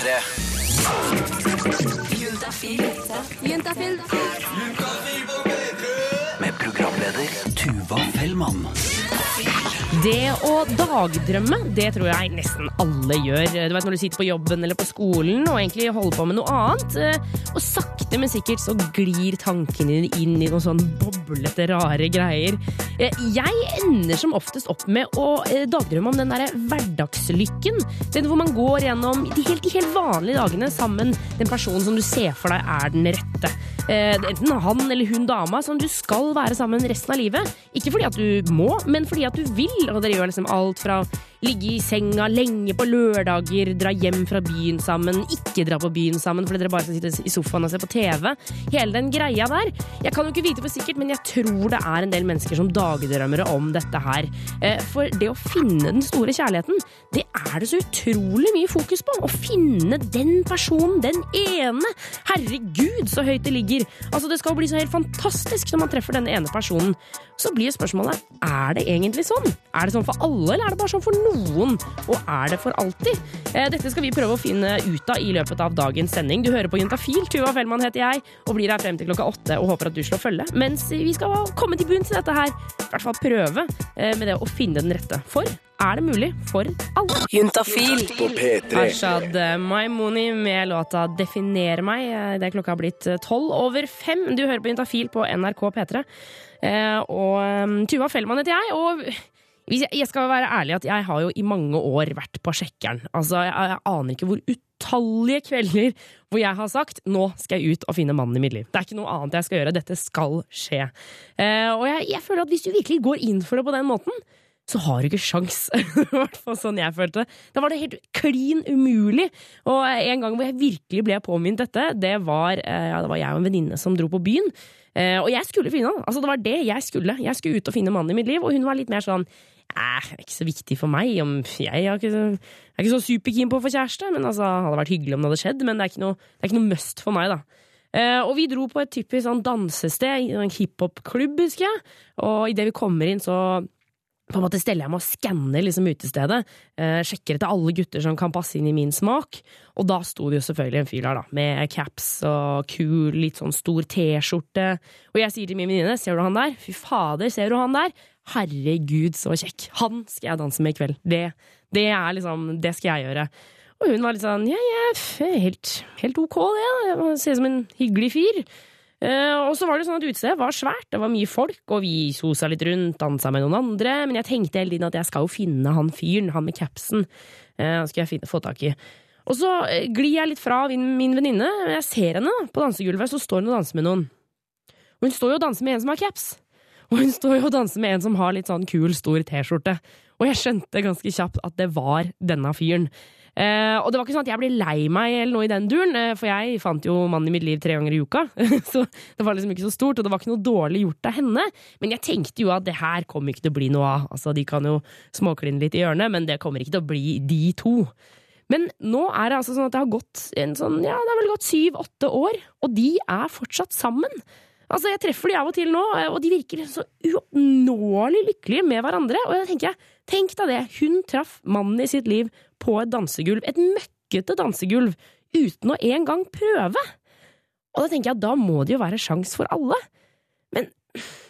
P3. Juntafil. programleder Tuva Fellmann. Det å dagdrømme, det tror jeg nesten alle gjør. Du vet Når du sitter på jobben eller på skolen og egentlig holder på med noe annet. eh, Og sakte, men sikkert så glir tankene dine inn i noen sånn boblete, rare greier. Eh, Jeg ender som oftest opp med å eh, dagdrømme om den derre hverdagslykken. Den hvor man går gjennom de helt, de helt vanlige dagene sammen den personen som du ser for deg er den rette. Eh, Enten han eller hun dama som du skal være sammen resten av livet. Ikke fordi at du må, men fordi at du vil. Og dere gjør liksom alt fra ligge i senga lenge på lørdager, dra hjem fra byen sammen, ikke dra på byen sammen fordi dere bare skal sitte i sofaen og se på TV. Hele den greia der. Jeg kan jo ikke vite for sikkert, men jeg tror det er en del mennesker som dagdrømmer om dette her. Eh, For det å finne den store kjærligheten, det er det så utrolig mye fokus på. Å finne den personen, den ene. Herregud, så høyt det ligger. Altså, Det skal jo bli så helt fantastisk når man treffer denne ene personen. Så blir spørsmålet er det egentlig sånn. Er det sånn for alle, eller er det bare sånn for noen? Og er det for alltid? Eh, Dette skal vi prøve å finne ut av i løpet av dagens sending. Du hører på Juntafil. Tuva Fellmann heter jeg, og blir her frem til klokka åtte og håper at du slår følge. Mens vi skal komme til bunns i dette her. I hvert fall prøve eh, med det å finne den rette. For er det mulig for alle? Juntafil. På P3. Ashad Maimoni med låta 'Definere meg'. Det er klokka blitt tolv over fem. Du hører på Juntafil på NRK P3. Eh, og Tuva Fellmann heter jeg. Og jeg, skal være ærlig at jeg har jo i mange år vært på sjekkeren. Altså, jeg, jeg aner ikke hvor utallige kvelder hvor jeg har sagt 'nå skal jeg ut og finne mannen i mitt liv'. Det er ikke noe annet jeg skal gjøre. Dette skal skje. Eh, og jeg, jeg føler at hvis du virkelig går inn for det på den måten, så har du ikke sjans. I hvert fall sånn jeg følte. Da var det helt klin umulig. Og en gang hvor jeg virkelig ble påminnet dette, det var, eh, ja, det var jeg og en venninne som dro på byen. Eh, Og jeg skulle finne han. Altså, det var det jeg skulle. Jeg skulle ut og finne mannen i mitt liv, og hun var litt mer sånn Æh, det er ikke så viktig for meg om Jeg er ikke jeg er ikke så superkeen på å få kjæreste, men altså, det hadde vært hyggelig om det hadde skjedd. Men det er ikke noe, det er ikke noe must for meg, da. Uh, og vi dro på et typisk sånn dansested, en hiphop-klubb, husker jeg. Og idet vi kommer inn, så på en måte steller jeg meg og skanner liksom utestedet. Eh, sjekker etter alle gutter som kan passe inn i min smak. Og da sto det jo selvfølgelig en fyr der, da, med caps og kul, litt sånn stor T-skjorte. Og jeg sier til min venninne, ser du han der? Fy fader, ser du han der? Herregud, så kjekk. Han skal jeg danse med i kveld. Det, det er liksom, det skal jeg gjøre. Og hun var litt sånn, ja, ja, helt, helt ok det, ser ut som en hyggelig fyr. Eh, og så var det sånn at utestedet var svært, det var mye folk, og vi sosa litt rundt, dansa med noen andre, men jeg tenkte hele tiden at jeg skal jo finne han fyren, han med capsen. Eh, han skal jeg finne, få tak i. Og så eh, glir jeg litt fra min, min venninne, jeg ser henne på dansegulvet, så står hun og danser med noen. Og hun står jo og danser med en som har caps. Og hun står jo og danser med en som har litt sånn kul, stor T-skjorte. Og jeg skjønte ganske kjapt at det var denne fyren. Eh, og det var ikke sånn at jeg ble lei meg eller noe i den duren, eh, for jeg fant jo mannen i mitt liv tre ganger i uka. så det var liksom ikke så stort, og det var ikke noe dårlig gjort av henne. Men jeg tenkte jo at det her kommer ikke til å bli noe av. Altså, De kan jo småkline litt i hjørnet, men det kommer ikke til å bli de to. Men nå er det altså sånn at det har gått en sånn, ja, det har vel gått syv-åtte år, og de er fortsatt sammen. Altså, Jeg treffer de av og til nå, og de virker så uoppnåelig lykkelige med hverandre. Og da tenker jeg, tenk deg det, hun traff mannen i sitt liv på et dansegulv, et møkkete dansegulv, uten å engang prøve. Og da tenker jeg at da må det jo være sjans for alle. Men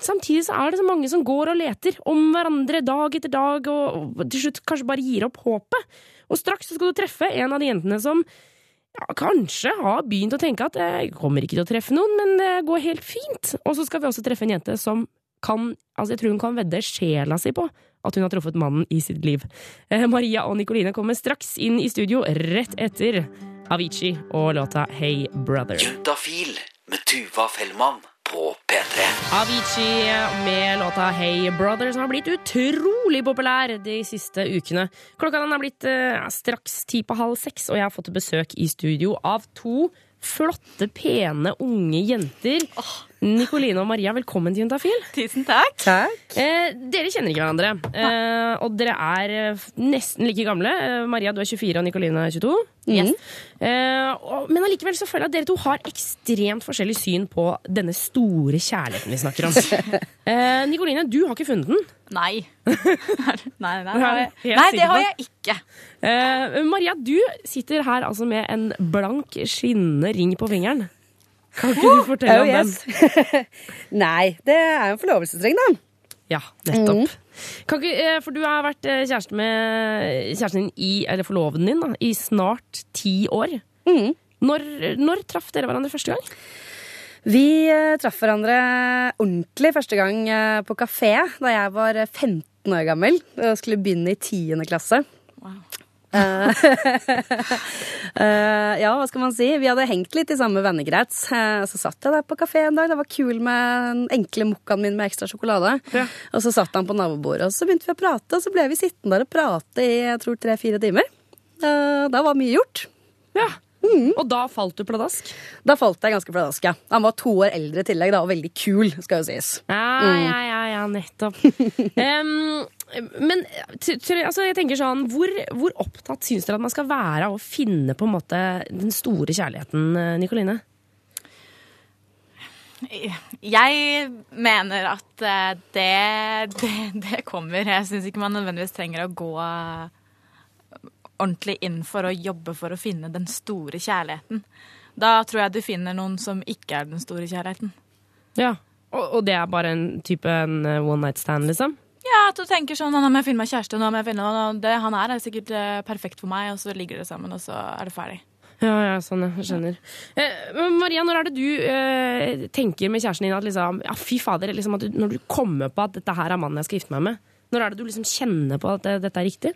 samtidig så er det så mange som går og leter om hverandre dag etter dag, og til slutt kanskje bare gir opp håpet. Og straks så skal du treffe en av de jentene som ja, kanskje har begynt å tenke at jeg kommer ikke til å treffe noen, men det går helt fint. Og så skal vi også treffe en jente som kan Altså, jeg tror hun kan vedde sjela si på at hun har truffet mannen i sitt liv. Eh, Maria og Nikoline kommer straks inn i studio rett etter Avicii og låta Hey Brother. Juntafil med Tuva Fellmann på P3. Avicii med låta Hey Brother, som har blitt utrolig populær de siste ukene. Klokka den er blitt eh, straks ti på halv seks, og jeg har fått besøk i studio av to flotte, pene, unge jenter. Nikoline og Maria, velkommen til Juntafil. Tusen takk. Takk. Eh, dere kjenner ikke hverandre, eh, og dere er eh, nesten like gamle. Eh, Maria, du er 24, og Nikoline er 22. Yes. Eh, og, men allikevel så føler jeg at dere to har ekstremt forskjellig syn på denne store kjærligheten vi snakker om. eh, Nikoline, du har ikke funnet den. Nei. nei, nei, nei. Nei det har jeg ikke. Eh, Maria, du sitter her altså med en blank, skinnende ring på fingeren. Kan ikke du fortelle Oh, om den? Nei, det er jo en forlovelsesring, da. Ja, nettopp. Kan ikke, eh, for du har vært eh, kjæreste med kjæresten din i, eller forloveden din da, i snart ti år. Når, når traff dere hverandre første gang? Vi eh, traff hverandre ordentlig første gang på kafé da jeg var eh, 15 år gammel og skulle begynne i 10. klasse. Eh, eh, ja, hva skal man si? Vi hadde hengt litt i samme vennekrets. Eh, så satt jeg der på kafé en dag. Det var kul med den enkle mokkaen min med ekstra sjokolade. Ja. Og så satt han på nabobordet, og så begynte vi å prate. Og så ble vi sittende der og prate i jeg tror tre-fire timer. Da var mye gjort. Ja. Og da falt du pladask? Da falt jeg ganske pladask, ja. Han var to år eldre i tillegg, da, og veldig kul, skal jo sies. Ja, ja, ja, ja nettopp. Em, men altså, jeg tenker sånn, hvor, hvor opptatt syns dere at man skal være av å finne på en måte den store kjærligheten, eh, Nikoline? Jeg mener at eh, det, det, det kommer. Jeg syns ikke man nødvendigvis trenger å gå ordentlig inn for å jobbe for å finne den store kjærligheten. Da tror jeg du finner noen som ikke er den store kjærligheten. Ja. Og, og det er bare en type en eh, one night stand, liksom? Ja, at du tenker sånn Nå må jeg finne meg kjæreste, nå må jeg finne det, Han er er sikkert eh, perfekt for meg, og så ligger det sammen, og så er det ferdig. Ja, ja, sånn. Jeg skjønner. Eh, Maria, når er det du eh, tenker med kjæresten din at liksom, ja, fy fader, liksom at du, når du kommer på at dette her er mannen jeg skal gifte meg med? Når er det du liksom kjenner på at det, dette er riktig?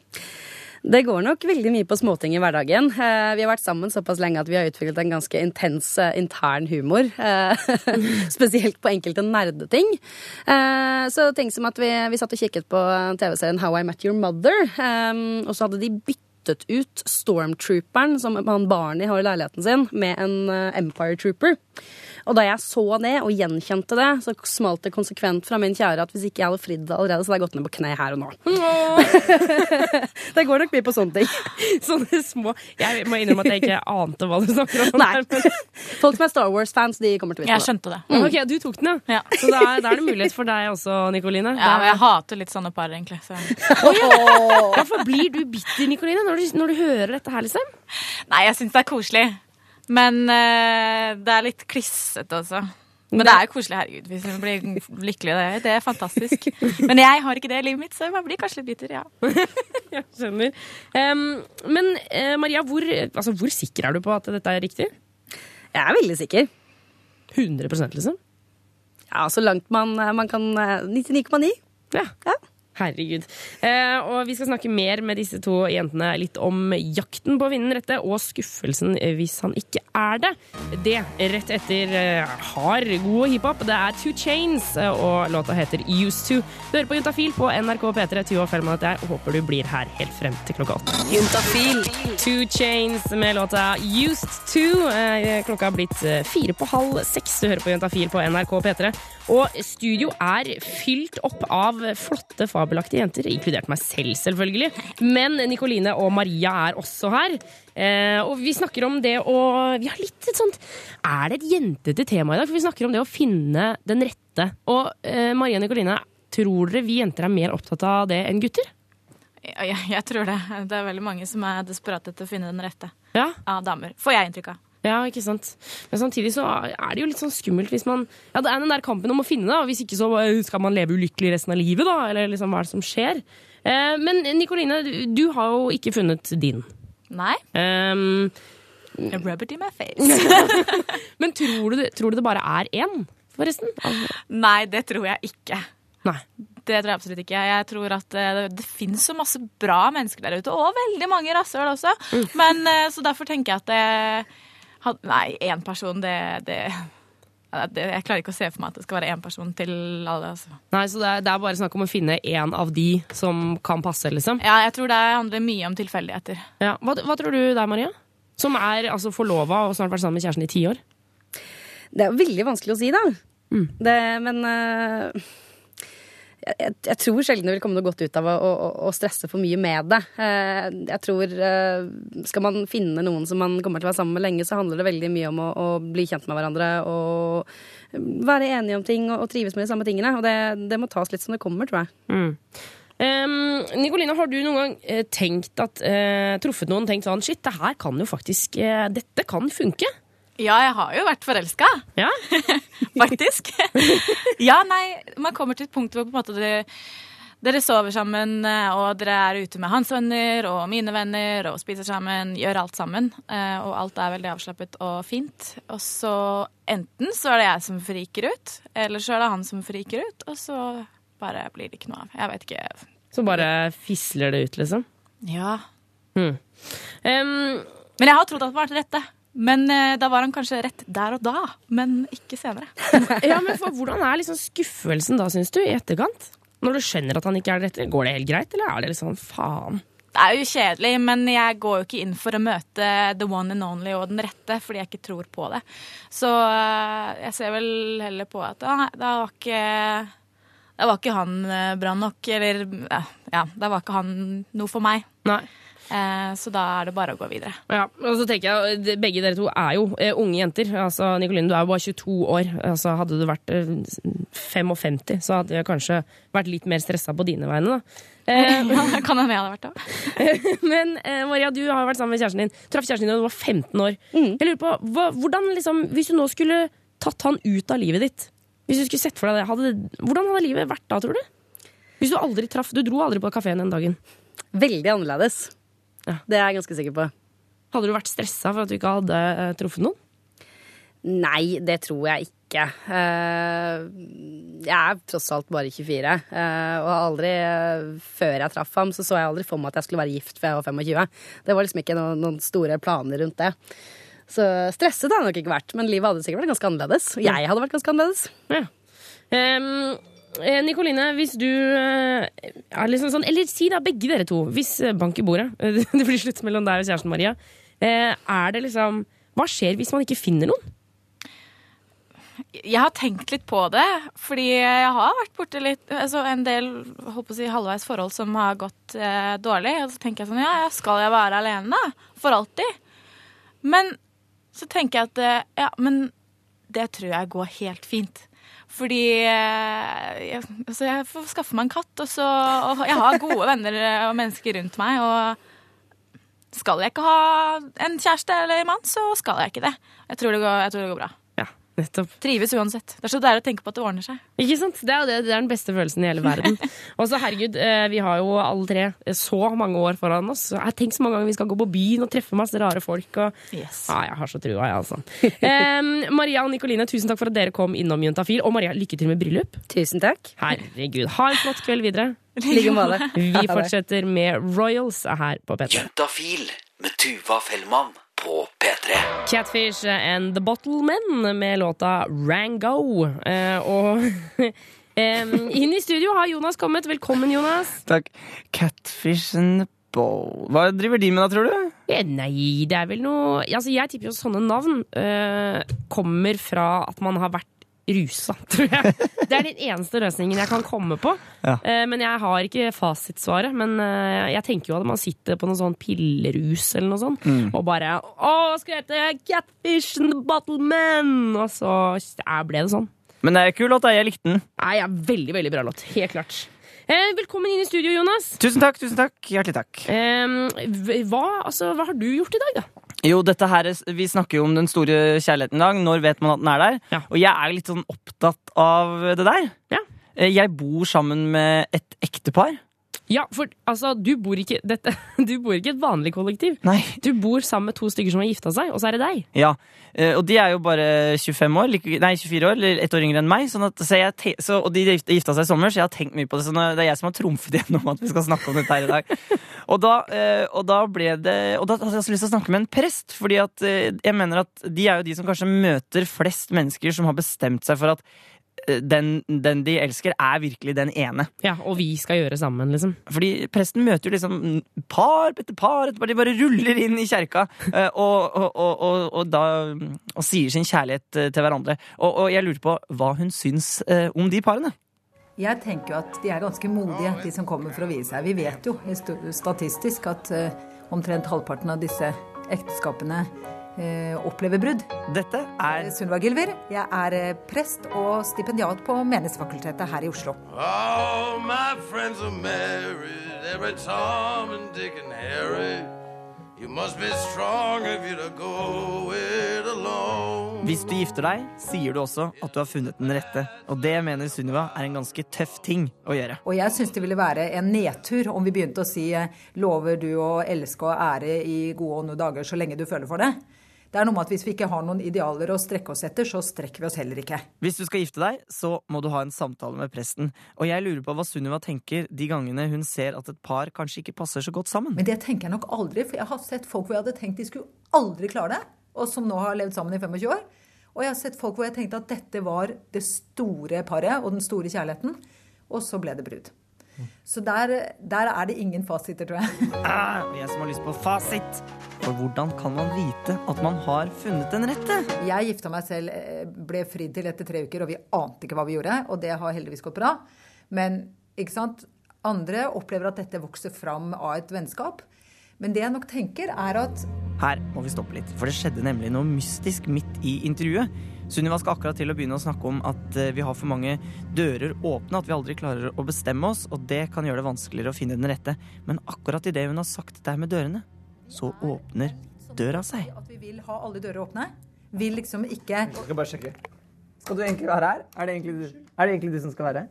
Det går nok veldig mye på småting i hverdagen. Eh, Vi har vært sammen såpass lenge at vi har utviklet en ganske intens eh, intern humor. eh, Spesielt på enkelte nerdeting. Så ting som at vi, vi satt og kikket på TV-serien How I Met Your Mother, og så hadde de byttet ut Stormtrooperen, som han Barney har i leiligheten sin, med en Empire Trooper. Og da jeg så det og gjenkjente det, så smalt det konsekvent fra min kjære at hvis ikke jeg hadde fridd allerede, så hadde jeg gått ned på kne her og nå. Det går nok mye på sånne ting. Sånne små Jeg må innrømme at jeg ikke ante hva du snakker om. Nei. Folk som er Star Wars-fans, de kommer til å vite det. skjønte det. Mm. Ok, du tok den, ja. Ja. Så da, da er det mulighet for deg også, Nikoline. Ja, men jeg hater litt sånne par, egentlig. Så. Hvorfor blir du bitter, Nikoline, når du, når du hører dette her, liksom? Nei, jeg syns det er koselig. Men eh, det er litt klissete også. Men det er jo koselig, herregud. Hvis hun blir lykkelig, det, det er fantastisk. Men jeg har ikke det i livet mitt, så man blir kanskje litt bitter, ja. Jeg skjønner. Um, men uh, Maria, hvor, altså, hvor sikker er du på at dette er riktig? Jeg er veldig sikker. 100% liksom? Ja, så langt man, man kan eh, 99,9. Ja. Ja. Herregud. Eh, og vi skal snakke mer med disse to jentene litt om jakten på å vinne den rette, og skuffelsen hvis han ikke er det. Det rett etter eh, hard, god hiphop. Det er Two Chains, eh, og låta heter Used To. Du hører på Juntafil på NRK P3. Tuva Fellmann heter jeg, og håper du blir her helt frem til klokka åtte. Juntafil. Two Chains med låta Used To. Eh, Klokka har blitt eh, fire på halv seks. Du hører på Juntafil på NRK P3. Og studio er fylt opp av flotte, fabelaktige jenter, inkludert meg selv, selvfølgelig. Men Nikoline og Maria er også her. Eh, og vi snakker om det å Vi har litt et sånt Er det et jentete tema i dag? For vi snakker om det å finne den rette. Og eh, Maria og Nikoline, tror dere vi jenter er mer opptatt av det enn gutter? Jeg, jeg, jeg tror det. Det er veldig mange som er desperate etter å finne den rette Ja, av damer. Får jeg inntrykk av. Ja, ikke sant. Men samtidig så er det jo litt sånn skummelt hvis man Ja, det er den der kampen om å finne, da. Hvis ikke så eh, skal man leve ulykkelig resten av livet, da. Eller liksom hva er det som skjer? Eh, men Nikoline, du, har jo ikke funnet din. Nei. Um, A rubber in my face. men tror du, det- tror du det bare er én, forresten? Nei, det tror jeg ikke. Nei. Det tror jeg absolutt ikke. Jeg tror at eh, det, det finnes så masse bra mennesker der ute, og veldig mange rasshøl også. Men, eh, så derfor tenker jeg at det had- Nei, én person, det, det, det Jeg klarer ikke å se for meg at det skal være én person til alle. Altså. Nei, Så det er, det er bare snakk om å finne én av de som kan passe, liksom? Ja, jeg tror det handler mye om tilfeldigheter. Ja. Hva, hva tror du der, Maria? Som er altså forlova og snart vært sammen med kjæresten i ti år? Det er veldig vanskelig å si, da. Det, men eh, jeg, jeg, tror sjelden det vil komme noe godt ut av å, å, å stresse for mye med det. Eh, jeg tror eh, Skal man finne noen som man kommer til å være sammen med lenge, så handler det veldig mye om å, å bli kjent med hverandre og være enige om ting og, og trives med de samme tingene. Og det, det må tas litt som det kommer, tror jeg. Mm. Um, Nicolina, har du noen gang eh, tenkt at uh, truffet noen og tenkt sånn Shit, det her kan jo faktisk uh, Dette kan funke? Ja, jeg har jo vært forelska, Ja? faktisk. ja, nei, man kommer til et punkt hvor på en måte dere, dere sover sammen, eh, og dere er ute med hans venner og mine venner og spiser sammen, gjør alt sammen. eh, Og alt er veldig avslappet og fint. Og så enten så er det jeg som friker ut, eller så er det han som friker ut, og så bare blir det ikke noe av. Jeg vet ikke. Så bare fisler det ut, liksom? Ja. Hmm. Um, Men jeg har trodd at det var det rette. Men eh, da var han kanskje rett der og da, men ikke senere. ja, men for, Hvordan er liksom skuffelsen da, syns du, i etterkant? Når du skjønner at han ikke er det rette? Går det helt greit, eller er det liksom faen? Det er jo kjedelig, men jeg går jo ikke inn for å møte the one and only og den rette, fordi jeg ikke tror på det. Så eh, jeg ser vel heller på at ah, da var ikke da var ikke han eh, bra nok, eller ja, da var ikke han noe for meg. Nei. Eh, så da er det bare å gå videre. Ja, og så tenker jeg, Begge dere to er jo eh, unge jenter. Altså, Nikoline, du er jo bare 22 år. Altså, hadde du vært eh, 55, så hadde jeg kanskje vært litt mer stressa på dine vegne. da. Eh, Ja, kan hende jeg hadde vært det. men eh, Maria, du har vært sammen med kjæresten din. Traff kjæresten din da du var 15 år. Jeg lurer på, hva, hvordan liksom, Hvis du nå skulle tatt han ut av livet ditt, Hvis du skulle sett for deg det, hadde, hvordan hadde livet vært da, tror du? Hvis du aldri traff Du dro aldri på kafeen den dagen. Veldig annerledes. Ja. Det er jeg ganske sikker på. Hadde du vært stressa for at du ikke hadde uh, truffet noen? Nei, det tror jeg ikke. Uh, jeg er tross alt bare 24. Uh, og aldri eh, før jeg traff ham, så så jeg aldri for meg at jeg skulle være gift før jeg var 25. Det var liksom ikke noen, noen store planer rundt det. Så stresset har jeg nok ikke vært, men livet hadde sikkert vært ganske annerledes. Og jeg hadde vært ganske annerledes. Ja. Eh, Nikoline, hvis du eh, er liksom sånn Eller si da begge dere to, hvis eh, bank i bordet Det blir slutt mellom deg og kjæresten Maria. Eh, er det liksom Hva skjer hvis man ikke finner noen? Jeg har tenkt litt på det, fordi jeg har vært borti altså en del håper si, halvveis forhold som har gått eh, dårlig. Og så tenker jeg sånn Ja, skal jeg være alene? da? For alltid? Men så tenker jeg at eh, ja, men det tror jeg går helt fint. Fordi eh, altså jeg får skaffe meg en katt, og så og Jeg har gode venner og mennesker rundt meg, og skal jeg ikke ha en kjæreste eller en mann, så skal jeg ikke det. Jeg tror det går, tror det går bra. Nettopp. Trives uansett. Det er så deilig å tenke på at det ordner seg. Ikke sant? Det er, det, det er den beste følelsen i hele verden. Og så herregud, eh, vi har jo alle tre eh, så mange år foran oss. Jeg Tenk så mange ganger vi skal gå på byen og treffe masse rare folk. Og... Yes. Ah, jeg har så trua, jeg, altså. Em, Maria og Nikoline, tusen takk for at dere kom innom Juntafil. Og Maria, lykke til med bryllup. Tusen takk. Herregud, ha en flott kveld videre. Like måte. Vi fortsetter med Royals her på P3. Juntafil med Tuva Fellmann P3. Catfish and The Bottlemen med låta Rango. Eh, og inn i studio har Jonas kommet. Velkommen, Jonas. Takk. Catfish and the bowl Hva driver de med da, tror du? Ja, Nei, det er vel noe Altså, Jeg tipper jo sånne navn eh, kommer fra at man har vært rusa, tror jeg. Det er den eneste løsningen jeg kan komme på. Ja. Eh, men jeg har ikke fasitsvaret. Men eh, jeg tenker jo at man sitter på noe sånn pillerus eller noe sånt, og bare Å, skal jeg hete Catfish and the Bottleman? Og så ble det sånn. Men det er kul låt. Jeg likte den. Nei, ja, Veldig, veldig bra låt. Helt klart. Eh, velkommen inn i studio, Jonas. Tusen takk, tusen takk. Hjertelig takk. Hva, altså, hva har du gjort i dag, da? Jo, dette her, er- Vi snakker jo om den store kjærligheten i dag. Når vet man at den er der? Ja. Og jeg er litt sånn opptatt av det der. Ja. Eh, Jeg bor sammen med et ektepar. Ja, for altså, du bor ikke dette, Du bor ikke et vanlig kollektiv. Nei. Du bor sammen med to stykker som har gifta seg, og så er det deg. Ja, eh, og de er jo bare 25 år, nei 24 år, eller ett år yngre enn meg. Sånn at, så jeg, så, og de gift- gifta seg i sommer, så jeg har tenkt mye på det. Så det er jeg som har trumfet gjennom at vi skal snakke om dette her i dag. Og da, eh, og da ble det Og da hadde jeg også lyst til å snakke med en prest, fordi at eh, jeg mener at de er jo de som kanskje møter flest mennesker som har bestemt seg for at den, den de elsker, er virkelig den ene. Ja, og vi skal gjøre sammen, liksom. Fordi presten møter jo liksom par etter par etter par. De bare ruller inn i kjerka eh, og, og, og, og, og, da, og sier sin kjærlighet eh, til hverandre. Og, og jeg lurer på hva hun syns eh, om de parene. Jeg tenker jo at de er ganske modige, de som kommer for å vie seg. Vi vet jo statistisk at omtrent halvparten av disse ekteskapene opplever brudd. Dette er Sunniva Gilver, jeg er eh, prest og stipendiat på Menighetsfakultetet her i Oslo. All my friends are married, every Tom and Dick and Harry. You must be strong if you're to go it alone. Hvis du gifter deg, sier du også at du har funnet den rette. Og det mener Sunniva er en ganske tøff ting å gjøre. Og jeg syns det ville være en nedtur om vi begynte å si eh, lover du å elske og ære i gode og onde dager så lenge du føler for det. Det er noe med at Hvis vi ikke har noen idealer å strekke oss etter, så strekker vi oss heller ikke. Hvis du skal gifte deg, så må du ha en samtale med presten. Og jeg lurer på hva Sunniva tenker de gangene hun ser at et par kanskje ikke passer så godt sammen. Men det tenker jeg nok aldri, for jeg har sett folk hvor jeg hadde tenkt de skulle aldri klare det, og som nå har levd sammen i 25 år. Og jeg har sett folk hvor jeg tenkte at dette var det store paret og den store kjærligheten, og så ble det brudd. Så der, der er det ingen fasiter, tror jeg. Ah, jeg som har lyst på fasit! For hvordan kan man vite at man har funnet den rette? Jeg gifta meg selv, eh, ble fridd til etter tre uker, og vi ante ikke hva vi gjorde. Og det har heldigvis gått bra. Men ikke sant? andre opplever at dette vokser fram av et vennskap. Men det jeg nok tenker, er at Her må vi stoppe litt, for det skjedde nemlig noe mystisk midt i intervjuet. Sunniva skal akkurat til å begynne å snakke om at eh, vi har for mange dører åpne, at vi aldri klarer å bestemme oss, og det kan gjøre det vanskeligere å finne den rette. Men akkurat idet hun har sagt det her med dørene, så åpner døra seg. at vi vil ha alle dører åpne. Vil liksom ikke skal bare sjekke. Skal du egentlig være her? Er det egentlig du, er det egentlig du som skal være her?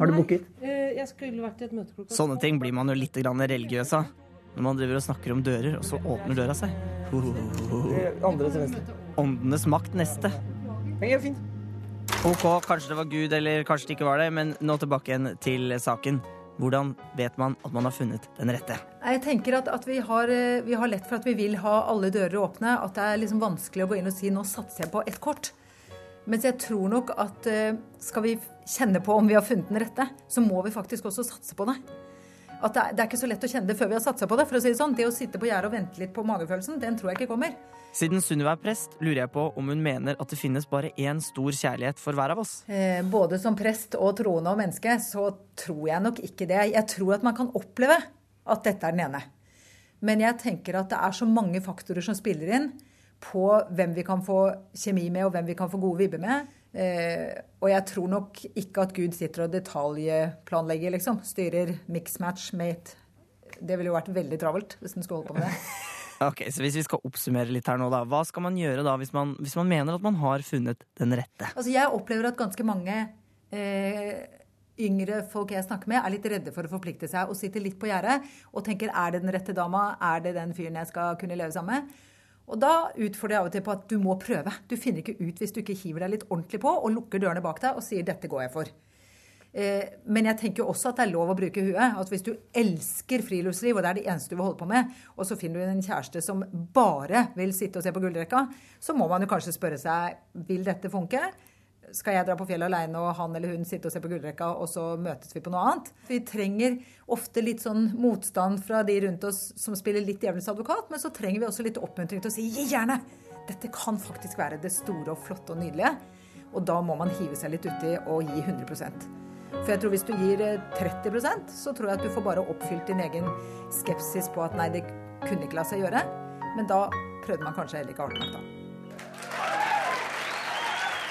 Har du booket? Jeg skulle vært i et møte klokka Sånne ting blir man jo litt religiøs av. Når man driver og snakker om dører, og så åpner døra seg. Åndenes makt neste. Ok, kanskje det var Gud, eller kanskje det ikke var det, men nå tilbake igjen til saken. Hvordan vet man at man har funnet den rette? Jeg tenker at, at vi, har, eh, vi har lett for at vi vil ha alle dører åpne. At det er liksom vanskelig å gå inn og si 'nå satser jeg på ett kort'. Mens jeg tror nok at eh, skal vi kjenne på om vi har funnet den rette, så må vi faktisk også satse på det. At det er, det er ikke så lett å kjenne det før vi har satsa på det. for å si Det sånn. Det å sitte på gjerdet og vente litt på magefølelsen, den tror jeg ikke kommer. Siden Sunniva er prest, lurer jeg på om hun mener at det finnes bare én stor kjærlighet for hver av oss. Eh, både som prest og troende og menneske, så tror jeg nok ikke det. Jeg tror at man kan oppleve at dette er den ene. Men jeg tenker at det er så mange faktorer som spiller inn på hvem vi kan få kjemi med, og hvem vi kan få gode vibber med. Eh, og jeg tror nok ikke at Gud sitter og detaljplanlegger, liksom. Styrer mix, match, mate. Det ville jo vært veldig travelt hvis den skulle holde på med det. Ok, så Hvis vi skal oppsummere litt her nå, da. Hva skal man gjøre da hvis man, hvis man mener at man har funnet den rette? Altså, jeg opplever at ganske mange eh, yngre folk jeg snakker med, er litt redde for å forplikte seg og sitter litt på gjerdet og tenker er det den rette dama, er det den fyren jeg skal kunne leve sammen med? Og da utfordrer jeg av og til på at du må prøve. Du finner ikke ut hvis du ikke hiver deg litt ordentlig på og lukker dørene bak deg og sier 'dette går jeg for'. Eh, Men jeg tenker også at det er lov å bruke huet. At hvis du elsker friluftsliv, og det er det eneste du vil holde på med, og så finner du en kjæreste som bare vil sitte og se på gullrekka, så må man jo kanskje spørre seg vil dette funke. Skal jeg dra på fjellet alene og han eller hun sitte og se på gullrekka, og så møtes vi på noe annet? Vi trenger ofte litt sånn motstand fra de rundt oss som spiller litt djevelens advokat, men så trenger vi også litt oppmuntring til å si gi gjerne! Dette kan faktisk være det store og flotte og nydelige. Og da må man hive seg litt uti og gi 100 For jeg tror hvis du gir eh, 30% så tror jeg at du får bare oppfylt din egen skepsis på at nei, det kunne ikke la seg gjøre. Men da prøvde man kanskje heller ikke hardt nok, da.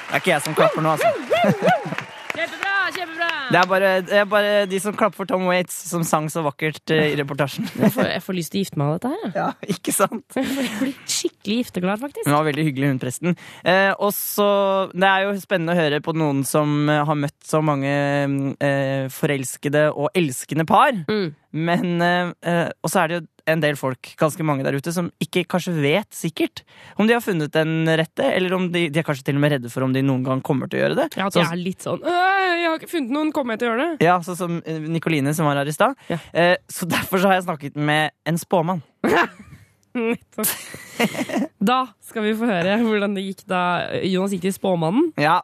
Det er ikke jeg som klapper nå, altså. Kjempebra! kjempebra! Det er bare, det er bare de som klapper for Tom Waits, som sang så vakkert eh, i reportasjen. Jeg får, jeg får lyst til å gifte meg av dette her. Ja, ikke sant? Jeg blir skikkelig gifteklar, faktisk. Hun var veldig hyggelig, hun presten. Eh, og så, Det er jo spennende å høre på noen som eh, har møtt så mange eh, forelskede og elskende par. Mm. Men eh, eh, Og så er det jo en del folk, ganske mange der ute, som ikke kanskje vet sikkert om de har funnet den rette, eller om de, de er kanskje til og med redde for om de noen gang kommer til å gjøre det. Ja, Sånn- er litt sånn «Øh, Jeg har ikke funnet noen, kommer jeg til å gjøre det? Ja, sånn som eh, Nikoline som var her i stad. Ja. Eh, så derfor så har jeg snakket med en spåmann. Da skal vi få høre hvordan det gikk da Jonas gikk til spåmannen. Ja.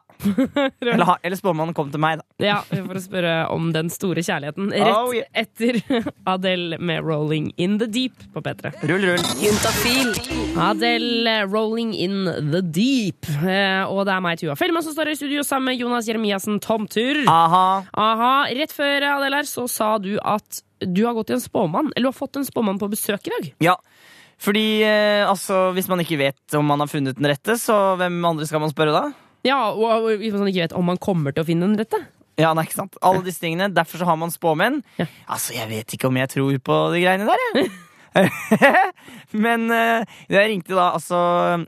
Eller, eller spåmannen kom til meg, da. Ja, For å spørre om den store kjærligheten. Rett Oh, yeah. etter Adele med 'Rolling in the Deep' på P3. Rull, rull. Adele, 'Rolling in the Deep'. Eh, Og det er meg, Tuva Fellmann, som står i studio sammen med Jonas Jeremiassen Tomtur. Aha. Aha, Rett før Adele her, så sa du at du har gått til en spåmann. Eller du har fått en spåmann på besøk i dag. Ja. Fordi eh, altså, hvis man ikke vet om man har funnet den rette, så hvem andre skal man spørre da? Ja, og hvis man ikke vet om man kommer til å finne den rette. Ja, nei, ikke sant? Alle disse tingene. Derfor så har man spåmenn. Ja. Altså, jeg vet ikke om jeg tror på de greiene der, jeg. Men eh, jeg ringte da altså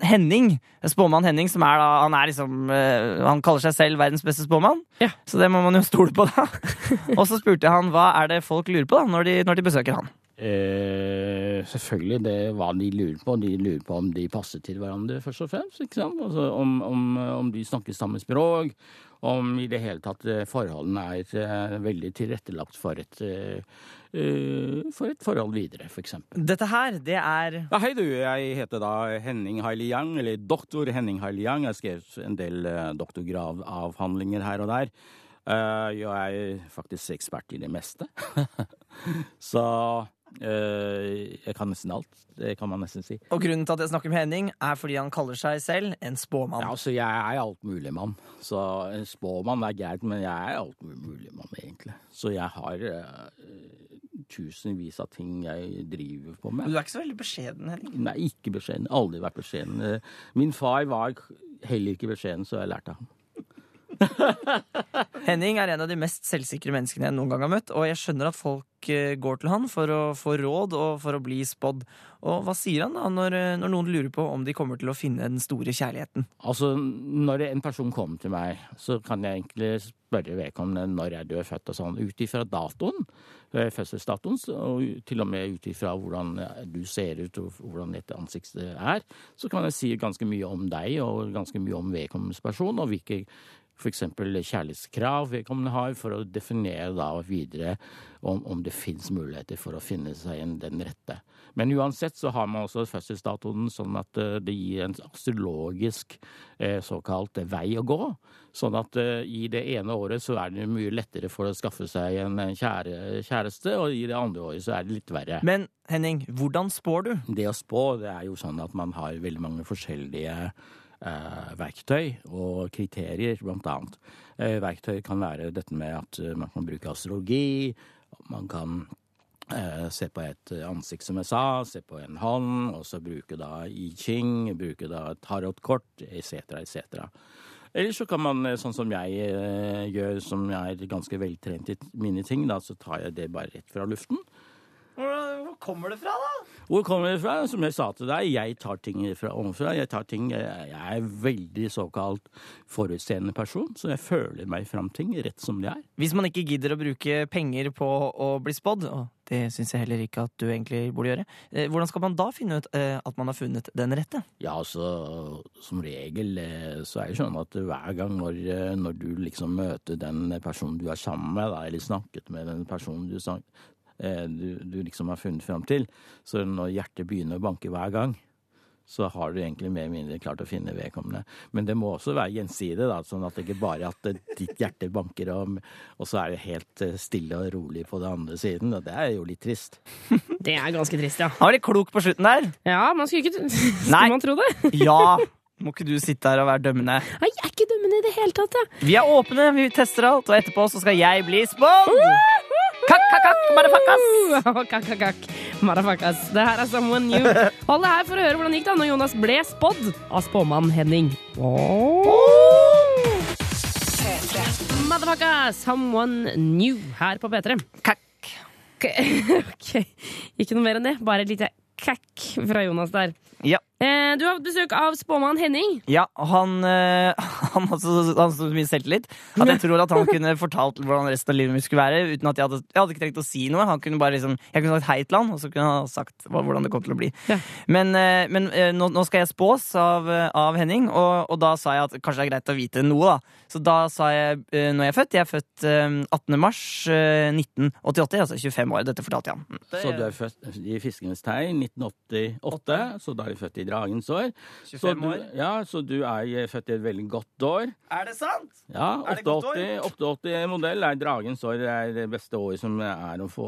Henning, spåmann Henning, som er da Han er liksom eh, Han kaller seg selv verdens beste spåmann, Ja. så det må man jo stole på, da. Og så spurte jeg han hva er det folk lurer på da når de, når de besøker han. Eh, selvfølgelig det hva de lurer på. De lurer på om de passer til hverandre, først og fremst. ikke sant? Altså, om, om, om de snakker samme språk. Om i det hele tatt eh, forholdene er eh, veldig tilrettelagt for et, eh, for et forhold videre, for eksempel. Dette her, det er Ja, hei du, jeg heter da Henning Hailiang, eller doktor Henning Hailiang. Jeg har skrevet en del doktorgravavhandlinger her og der. Eh, jeg er faktisk ekspert i det meste. Så jeg kan nesten alt. Det kan man nesten si. Og grunnen til at jeg snakker med Henning, er fordi han kaller seg selv en spåmann. Ja, altså, jeg er altmuligmann. Så en spåmann er greit, men jeg er altmuligmann, egentlig. Så jeg har uh, tusenvis av ting jeg driver på med. du er ikke så veldig beskjeden, Henning. Nei, ikke beskjeden. Aldri vært beskjeden. Eh, Min far var heller ikke beskjeden, så jeg lærte av ham. Henning er en av de mest selvsikre menneskene jeg noen gang har møtt, og jeg skjønner at folk eh, går til han for å få råd og for å bli spådd. Og hva sier han da når, eh, når noen lurer på om de kommer til å finne den store kjærligheten? Altså, når en person kommer til meg, så kan jeg egentlig spørre vedkommende når jeg du er født og sånn, ut ifra datoen, eh, fødselsdatoen, og til og med ut ifra hvordan du ser ut og hvordan dette ansiktet er, så kan jeg si ganske mye om deg og ganske mye om vedkommendes person, og hvilke eksempel kjærlighetskrav vedkommende har, for å definere da videre om, om det finnes muligheter for å finne seg en, den rette. Men uansett så har man også fødselsdatoen sånn at eh, det gir en astrologisk eh, såkalt vei å gå. Sånn at eh, i det ene året så er det mye lettere for å skaffe seg en kjære, kjæreste, og i det andre året så er det litt verre. Men Henning, hvordan spår du? Det å spå, det er jo sånn at man har veldig mange forskjellige verktøy og kriterier, blant annet. Eh, verktøy kan være dette med at eh, man kan bruke astrologi, man kan eh, se på et ansikt, som jeg sa, se på en hånd, og så bruke da I Ching, bruke da tarotkort, etc., etc. Eller så kan man, eh, sånn som jeg eh, gjør, som jeg er ganske veltrent i mine ting, da, så tar jeg det bare rett fra luften. Hvor kommer det fra, da? Hvor kommer det fra? Som jeg sa til deg, jeg tar ting fra ovenfra. Jeg tar ting Jeg er veldig såkalt forutseende person, så jeg føler meg fram ting rett som det er. Hvis man ikke gidder å bruke penger på å bli spådd, og det syns jeg heller ikke at du egentlig burde gjøre, eh, hvordan skal man da finne ut eh, at man har funnet den rette? Ja, altså som regel eh, så er det sånn at hver gang når, når du liksom møter den personen du er sammen med, da, eller snakket med den personen du, snak- eh, du, du liksom har funnet fram til, så når hjertet begynner å banke hver gang, så har du egentlig mer eller mindre klart å finne vedkommende. Men det må også være gjensidig, da, sånn at det ikke bare er at eh, ditt hjerte banker, og, og så er det helt eh, stille og rolig på den andre siden. Og det er jo litt trist. Det er ganske trist, ja. Han var litt klok på slutten der. Ja, man skulle ikke Skulle man tro det? Ja! Må ikke du sitte her og være dømmende. Nei, Jeg er ikke dømmende i det hele tatt, jeg. Vi er åpne, vi tester alt, og etterpå så skal jeg bli spådd! Kakk, kakk, motherfuckers! Kakk, kakk, kakk. Motherfuckers. Det her er Someone New. Hold det her for å høre hvordan det gikk da når Jonas ble spådd av spåmann Henning. Motherfuckers, Someone New her på P3. Kakk. Ok, ok. Ikke noe mer enn det. Bare et lite kakk fra Jonas der. Ja. Eh, du har hatt besøk av spåmann Henning. Ja, han, eh, han har så, han så mye selvtillit at jeg tror at han kunne fortalt hvordan resten av livet mitt skulle være. Uten at Jeg hadde, jeg hadde ikke trengt å si noe. Han kunne bare liksom, jeg kunne sagt hei til han, og så kunne han sagt hvordan det kom til å bli. Ja. Men, eh, men nå, nå skal jeg spås av, av Henning, og, og da sa jeg at kanskje det er greit å vite noe. da. Så da sa jeg når jeg er født. Jeg er født eh, 18. mars eh, 1988, altså 25 år. Dette fortalte jeg han. Så du er født i Fiskenes tegn 1988, så da er du født i dragens år. Så du, år. ja, så du er eh, født i et veldig godt år. Er det sant? Ja, Er 88-modell er dragens år. Det er det beste året som er å, få,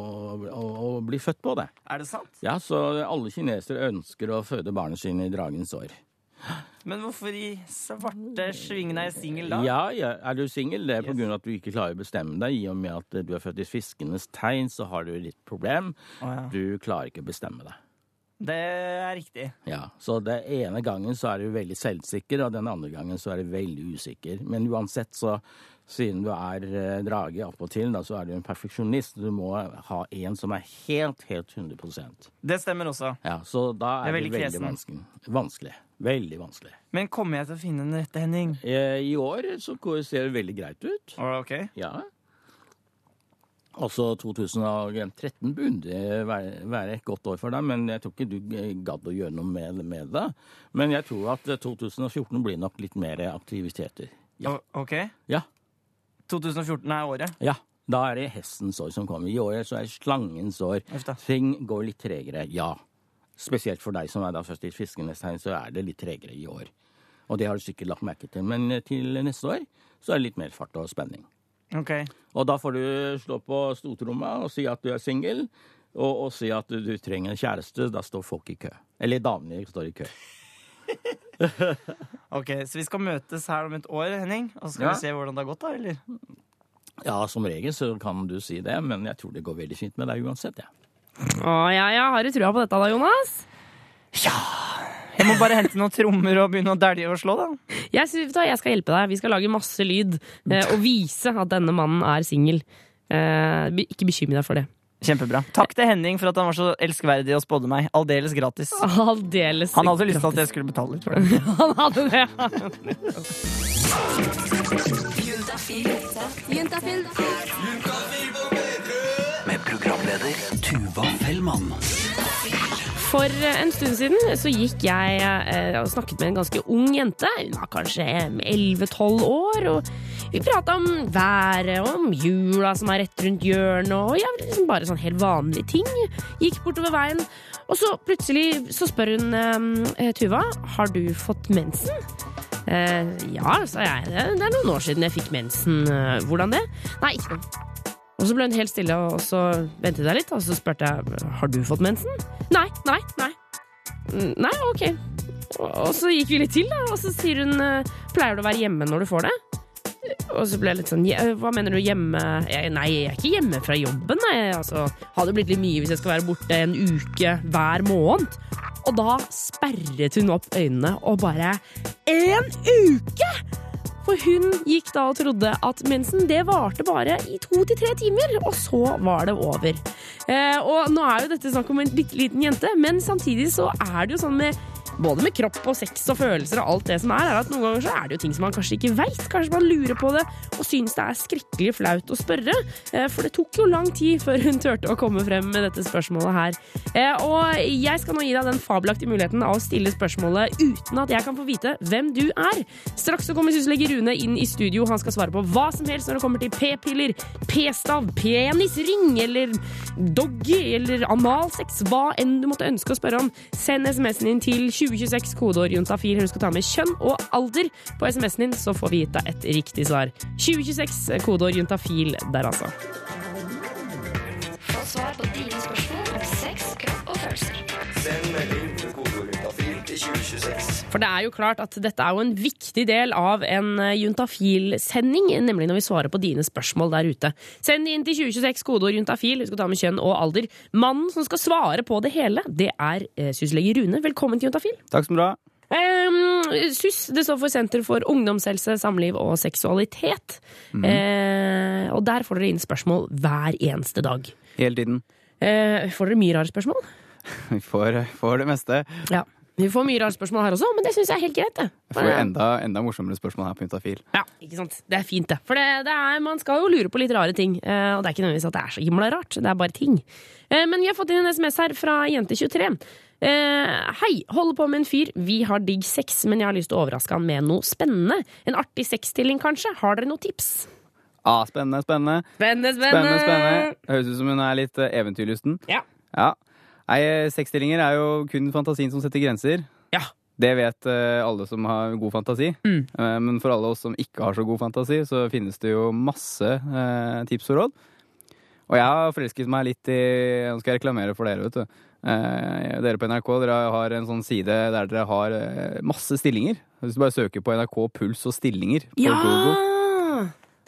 å, å bli født på det. Er det sant? Ja, så alle kinesere ønsker å føde barna sine i dragens år. Men hvorfor i svarte svingen er jeg singel da? Ja, ja. Er du singel? Det er på grunn av at du ikke klarer å bestemme deg. I og med at du er født i fiskenes tegn, så har du litt problem. Oh, ja. Du klarer ikke å bestemme deg. Det er riktig. Ja, Så den ene gangen så er du veldig selvsikker, og den andre gangen så er du veldig usikker. Men uansett, så siden du er eh, drage attpåtil, så er du en perfeksjonist. Du må ha en som er helt, helt 100% Det stemmer også. Ja, Så da Det er er det veldig veldig, vanskelig. Vanskelig. Veldig vanskelig. Men kommer jeg til å finne den rette, Henning? Eh, I år så ser det veldig greit ut. Ok. Ja. Altså 2013 burde være, et godt år for deg, men jeg tror ikke du eh, gadd å gjøre noe med, det. Men jeg tror at eh, 2014 blir nok litt mer aktiviteter. Ja. Ok. Ja. 2014 er året. ja. Da er det hestens år som kommer. I året så er det slangens år. Ting går litt tregere, ja. Spesielt for deg som er da først i fiskenes tegn, så er det litt tregere i år. Og det har du sikkert lagt merke til. Men eh, til neste år så er det litt mer fart og spenning. Ok. Og da får du slå på stortrommet og si at du er singel, og, og si at du, du trenger en kjæreste. Da står folk i kø. Eller damene står i kø. Ok, Så vi skal møtes her om et år, Henning? Og så skal Ja. vi se hvordan det har gått, da? eller? Ja, som regel så kan du si det, men jeg tror det går veldig fint med deg uansett, jeg. Å, ja, ja. Har du trua på dette da, Jonas? Ja. Jeg må bare hente noen trommer og begynne å dælje og slå, da. Jeg, jeg skal hjelpe deg. Vi skal lage masse lyd eh, og vise at denne mannen er singel. Eh, ikke bekymre deg for det. Kjempebra. Takk til Henning for at han var så elskverdig og spådde meg. Aldeles gratis. Aldeles Han hadde lyst til at jeg skulle betale litt for det. Han hadde det. Med programleder Tuva Fellmann. For en stund siden så gikk jeg eh, og snakket med en ganske ung jente. Hun var kanskje 11-12 år. og Vi prata om været og om jula som er rett rundt hjørnet, og ja, liksom bare sånn helt vanlige ting. Gikk bortover veien, og så plutselig så spør hun eh, Tuva har du fått mensen. Eh, ja, sa jeg. Det, er noen år siden jeg fikk mensen. Eh, hvordan det? Nei, ikke noe. Og så ble hun helt stille, og så ventet jeg litt, og så spurte jeg har du fått mensen. Nei, nei, nei. «Mm, Nei, ok. Og så gikk vi litt til, da, og så sier hun eh, pleier du å være hjemme når du får det? Og så ble jeg litt sånn Hva mener du hjemme? Nei, jeg er ikke hjemme fra jobben, nei. Altså, hadde blitt litt mye hvis jeg skal være borte en uke hver måned. Og da sperret hun opp øynene og bare En uke! For hun gikk da og trodde at mensen det varte bare i to til tre timer, og så var det over. Eh, og nå er jo dette snakk om en bitte liten jente, men samtidig så er det jo sånn med både med kropp og sex og følelser og alt det som er, er at noen ganger så er det jo ting som man kanskje ikke veit. Kanskje man lurer på det og syns det er skrekkelig flaut å spørre. Eh, For det tok jo lang tid før hun turte å komme frem med dette spørsmålet her. Eh, Og jeg skal nå gi deg den fabelaktige muligheten av å stille spørsmålet uten at jeg kan få vite hvem du er. Straks så kommer syslege Rune inn i studio. Han skal svare på hva som helst når det kommer til p-piller, p-stav, penisring eller doggy eller analsex. Hva enn du måtte ønske å spørre om. Send SMS-en din til 2026, kodeord juntafil. Husk å ta med kjønn og alder på SMS-en din, så får vi gitt deg et riktig svar. 2026, kodeord juntafil der, altså. Få svar på dine spørsmål For det er jo klart at dette er jo en viktig del av en eh, juntafil-sending, nemlig når vi svarer på dine spørsmål der ute. Send inn til 2026 kodeord juntafil, husk å ta med kjønn og alder. Mannen som skal svare på det hele, det er eh, syslege Rune. Velkommen til Juntafil. Takk som bra. Um, SUS det står for Senter for ungdomshelse, samliv og seksualitet. Eh, og der får dere inn spørsmål hver eneste dag. Hele tiden. Uh, får dere mye rare spørsmål? Vi får, får det meste. Ja. Vi får mye rare spørsmål her også, men det syns jeg er helt greit. det. Jeg får enda, enda morsommere spørsmål her på Juntafil. Ja, ikke sant? Det er fint, det. For det, det er, man skal jo lure på litt rare ting. eh, Og det er ikke nødvendigvis at det er så himla rart. Det er bare ting. Eh, Men vi har fått inn en SMS her fra Jente23. Eh, hei, holder på med en fyr. Vi har digg sex, men jeg har lyst til å overraske han med noe spennende. En artig sexstilling, kanskje? Har dere noen tips? Ah, spennende, spennende. Spennende, Spennende, spennende. Høres ut som hun er litt eventyrlysten. Ja. Ja. Nei, Sexstillinger er jo kun fantasien som setter grenser. Ja. Det vet eh, alle som har god fantasi. Mm. Eh, men for alle oss som ikke har så god fantasi, så finnes det jo masse eh, tips og råd. Og jeg har forelsket meg litt i Nå skal jeg reklamere for dere, vet du. Eh, dere på NRK dere har en sånn side der dere har masse stillinger. Hvis du bare søker på NRK puls og stillinger på Google.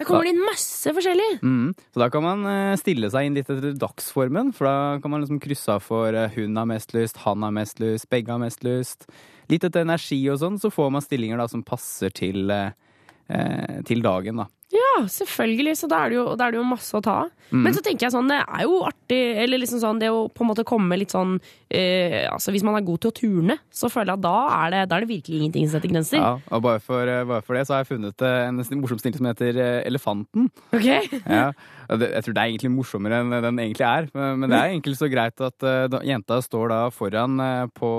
Der kommer det inn masse forskjellig. Mm. Så da kan man eh, stille seg inn litt etter dagsformen, for da kan man liksom krysse av for eh, hun har mest lyst, han har mest lyst, begge har mest lyst. Litt etter energi og sånn, så får man stillinger da som passer til, eh, til dagen, da. Ja, selvfølgelig. Så da er det jo, er det jo masse å ta av. Mm. Men så tenker jeg sånn, det er jo artig Eller liksom sånn, det å på en måte komme litt sånn eh, Altså Hvis man er god til å turne, så føler jeg at da er det, da er det virkelig ingenting som setter grenser. Ja, og bare for, eh, bare for det så har jeg funnet eh, en morsom stil som heter eh, Elefanten. Ok? Ja, jeg tror det er egentlig morsommere enn den egentlig er. Men det er egentlig så greit at jenta står da foran på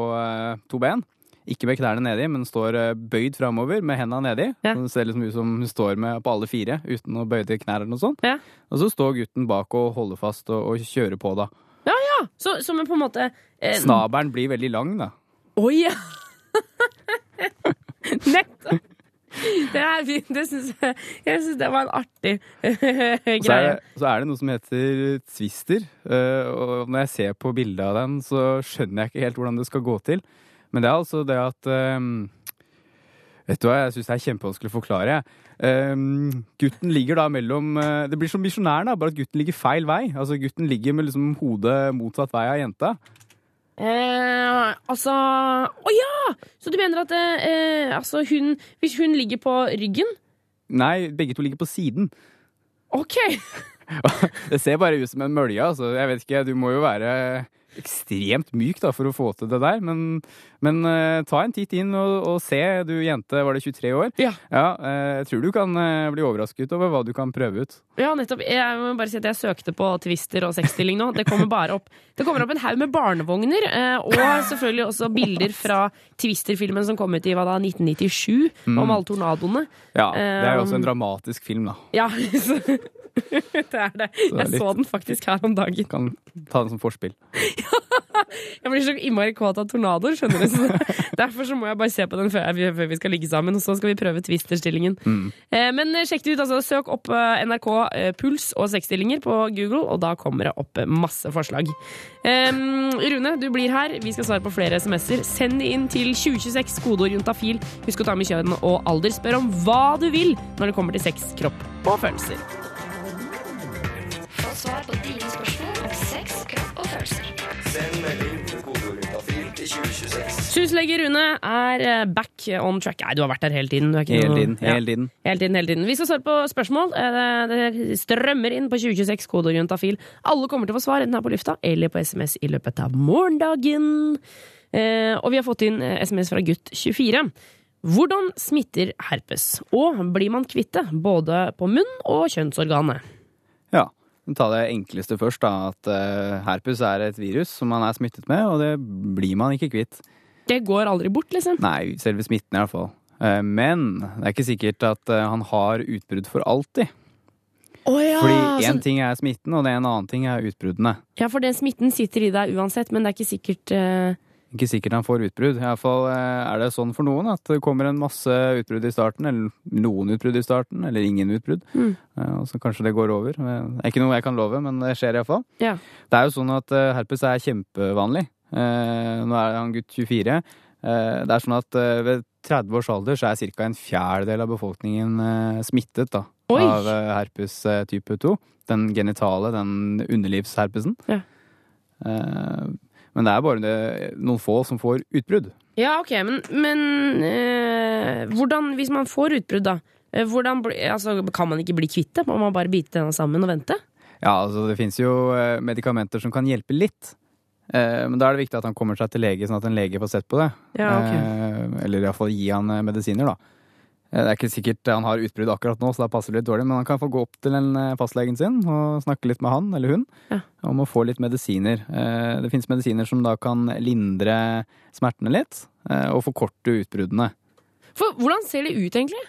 to ben. Ikke med knærne nedi, men står eh, bøyd framover med hendene nedi. Ja. Så det ser liksom ut som hun står med på alle fire uten å bøye knær eller noe sånt. Ja. Og så står gutten bak og holder fast og, og kjører på, da. Ja, ja. Så, så men på en måte eh, Snabelen blir veldig lang, da. Oi, ja! Nettopp! Det, er fint. Det synes jeg Jeg syns det var en artig greie. så er, det, så er det noe som heter twister. eh, og når jeg ser på bildet av den, så skjønner jeg ikke helt hvordan det skal gå til. Men det er altså det at um, Vet du hva, jeg syns det er kjempevanskelig å forklare. Um, gutten ligger da mellom uh, Det blir som misjonæren, da, bare at gutten ligger feil vei. Altså Gutten ligger med liksom hodet motsatt vei av jenta. Eh, altså Å ja! Så du mener at eh, altså hun Hvis hun ligger på ryggen Nei, begge to ligger på siden. OK! Det ser bare ut som en mølje. Altså. Jeg vet ikke, du må jo være ekstremt myk da, for å få til det der. Men, men uh, ta en titt inn og, og se. Du jente, var det 23 år? Ja. eh, jeg tror du kan uh, bli overrasket over hva du kan prøve ut. Ja, nettopp. Jeg må bare si at jeg søkte på Twister og sexstilling nå. Det kommer bare opp Det kommer opp en haug med barnevogner, og selvfølgelig også bilder fra Twister-filmen som kom ut i hva da, 1997, Mm. om alle tornadoene. Ja, Det er jo også en dramatisk film, da. Ja, så, det er det. Så jeg Jeg så den faktisk her om dagen. Kan ta den som forspill. Jeg blir så innmari kåt av tornadoer, skjønner du. Så derfor så må jeg bare se på den før, jeg, før vi skal ligge sammen, og så skal vi prøve Twister-stillingen. Mm. Eh, men eh, sjekk det ut, altså. Søk opp eh, NRK eh, Puls og sexstillinger på Google, og da kommer det opp masse forslag. Eh, Rune, du blir her. Vi skal svare på flere SMS-er. Send inn til 2026, kodeord juntafil. Husk å ta med kjønn og alder. Spør om hva du vil når det kommer til sex, kropp og følelser. Svar på dine spørsmål om sex, kropp og følelser. Send melding til kodeorientafil til 2026. Syslege Rune er eh, back on track. Nei, du har vært der hele tiden. Du er ikke Hele noe- tiden. Ja. Hele tiden. Hele tiden, hele tiden. Vi skal svare på spørsmål. Eh, Det strømmer inn på 2026 kodeorientafil. Alle kommer til å få svar, enten her på lufta eller på SMS i løpet av morgendagen. Eh, og vi har fått inn SMS fra gutt 24. Hvordan smitter herpes? Og blir man kvitt det, både på munn og kjønnsorganet? Ja. Ta det enkleste først, da. At eh, herpes er et virus som man er smittet med, og det blir man ikke kvitt. Det går aldri bort, liksom. Nei, selve smitten i hvert fall. Eh, Men det er ikke sikkert at eh, han har utbrudd for alltid. Å ja! Fordi én så- ting er smitten, og det er en annen ting er utbruddene. ja, for den smitten sitter i deg uansett, men det er ikke sikkert eh, Ikke sikkert han får utbrudd. I hvert fall eh, er det sånn for noen at det kommer en masse utbrudd i starten, eller noen utbrudd i starten, eller ingen utbrudd. Mm. Eh, Og så kanskje det går over. Det er ikke noe jeg kan love, men det skjer iallfall. Ja. Det er jo sånn at eh, herpes er kjempevanlig. Nå er han gutt 24. Eh, Det er sånn at ved 30 års alder så er ca. en fjerdedel av befolkningen smittet da, Oi! av herpes type 2. Den genitale, den underlivsherpesen. Ja. Men det er bare det, noen få som får utbrudd. Ja, ok, men, men eh, hvordan, hvis man får utbrudd, da? eh, Hvordan, altså, kan man ikke bli kvitt det? Må man bare bite tenna sammen og vente? Ja, altså det finnes jo eh, medikamenter som kan hjelpe litt. Eh, Men da er det viktig at han kommer seg til lege, sånn at en lege får sett på det. Ja, ok. Eh, Eller iallfall gi han medisiner, da. Eh, Det er ikke sikkert han har utbrudd akkurat nå, så da passer det litt dårlig, men han kan få gå opp til en eh, fastlegen sin og snakke litt med han eller hun Ja. om å få litt medisiner. Eh, Det finnes medisiner som da kan lindre smertene litt, og forkorte utbruddene. For hvordan ser det ut, egentlig?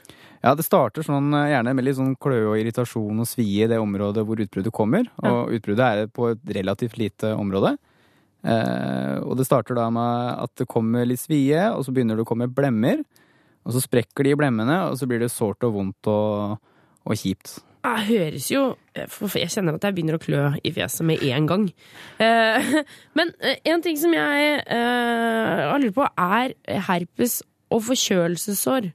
Ja, det starter sånn, gjerne med litt sånn kløe og irritasjon og svie i det området hvor utbruddet kommer. Og utbruddet er på et relativt lite område. Eh, og det starter da med at det kommer litt svie, og så begynner det å komme blemmer. Og så sprekker de blemmene, og så blir det sårt og vondt og, og kjipt. Jeg høres jo for Jeg kjenner at jeg begynner å klø i fjeset med en gang. Eh, men eh, en ting som jeg eh, har lurt på, er herpes og forkjølelsessår.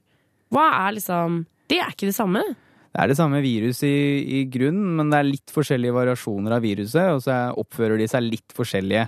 Hva er liksom Det er ikke det samme? Det er det samme virus i, i grunnen, men det er litt forskjellige variasjoner av viruset, og så er- oppfører de seg litt forskjellige.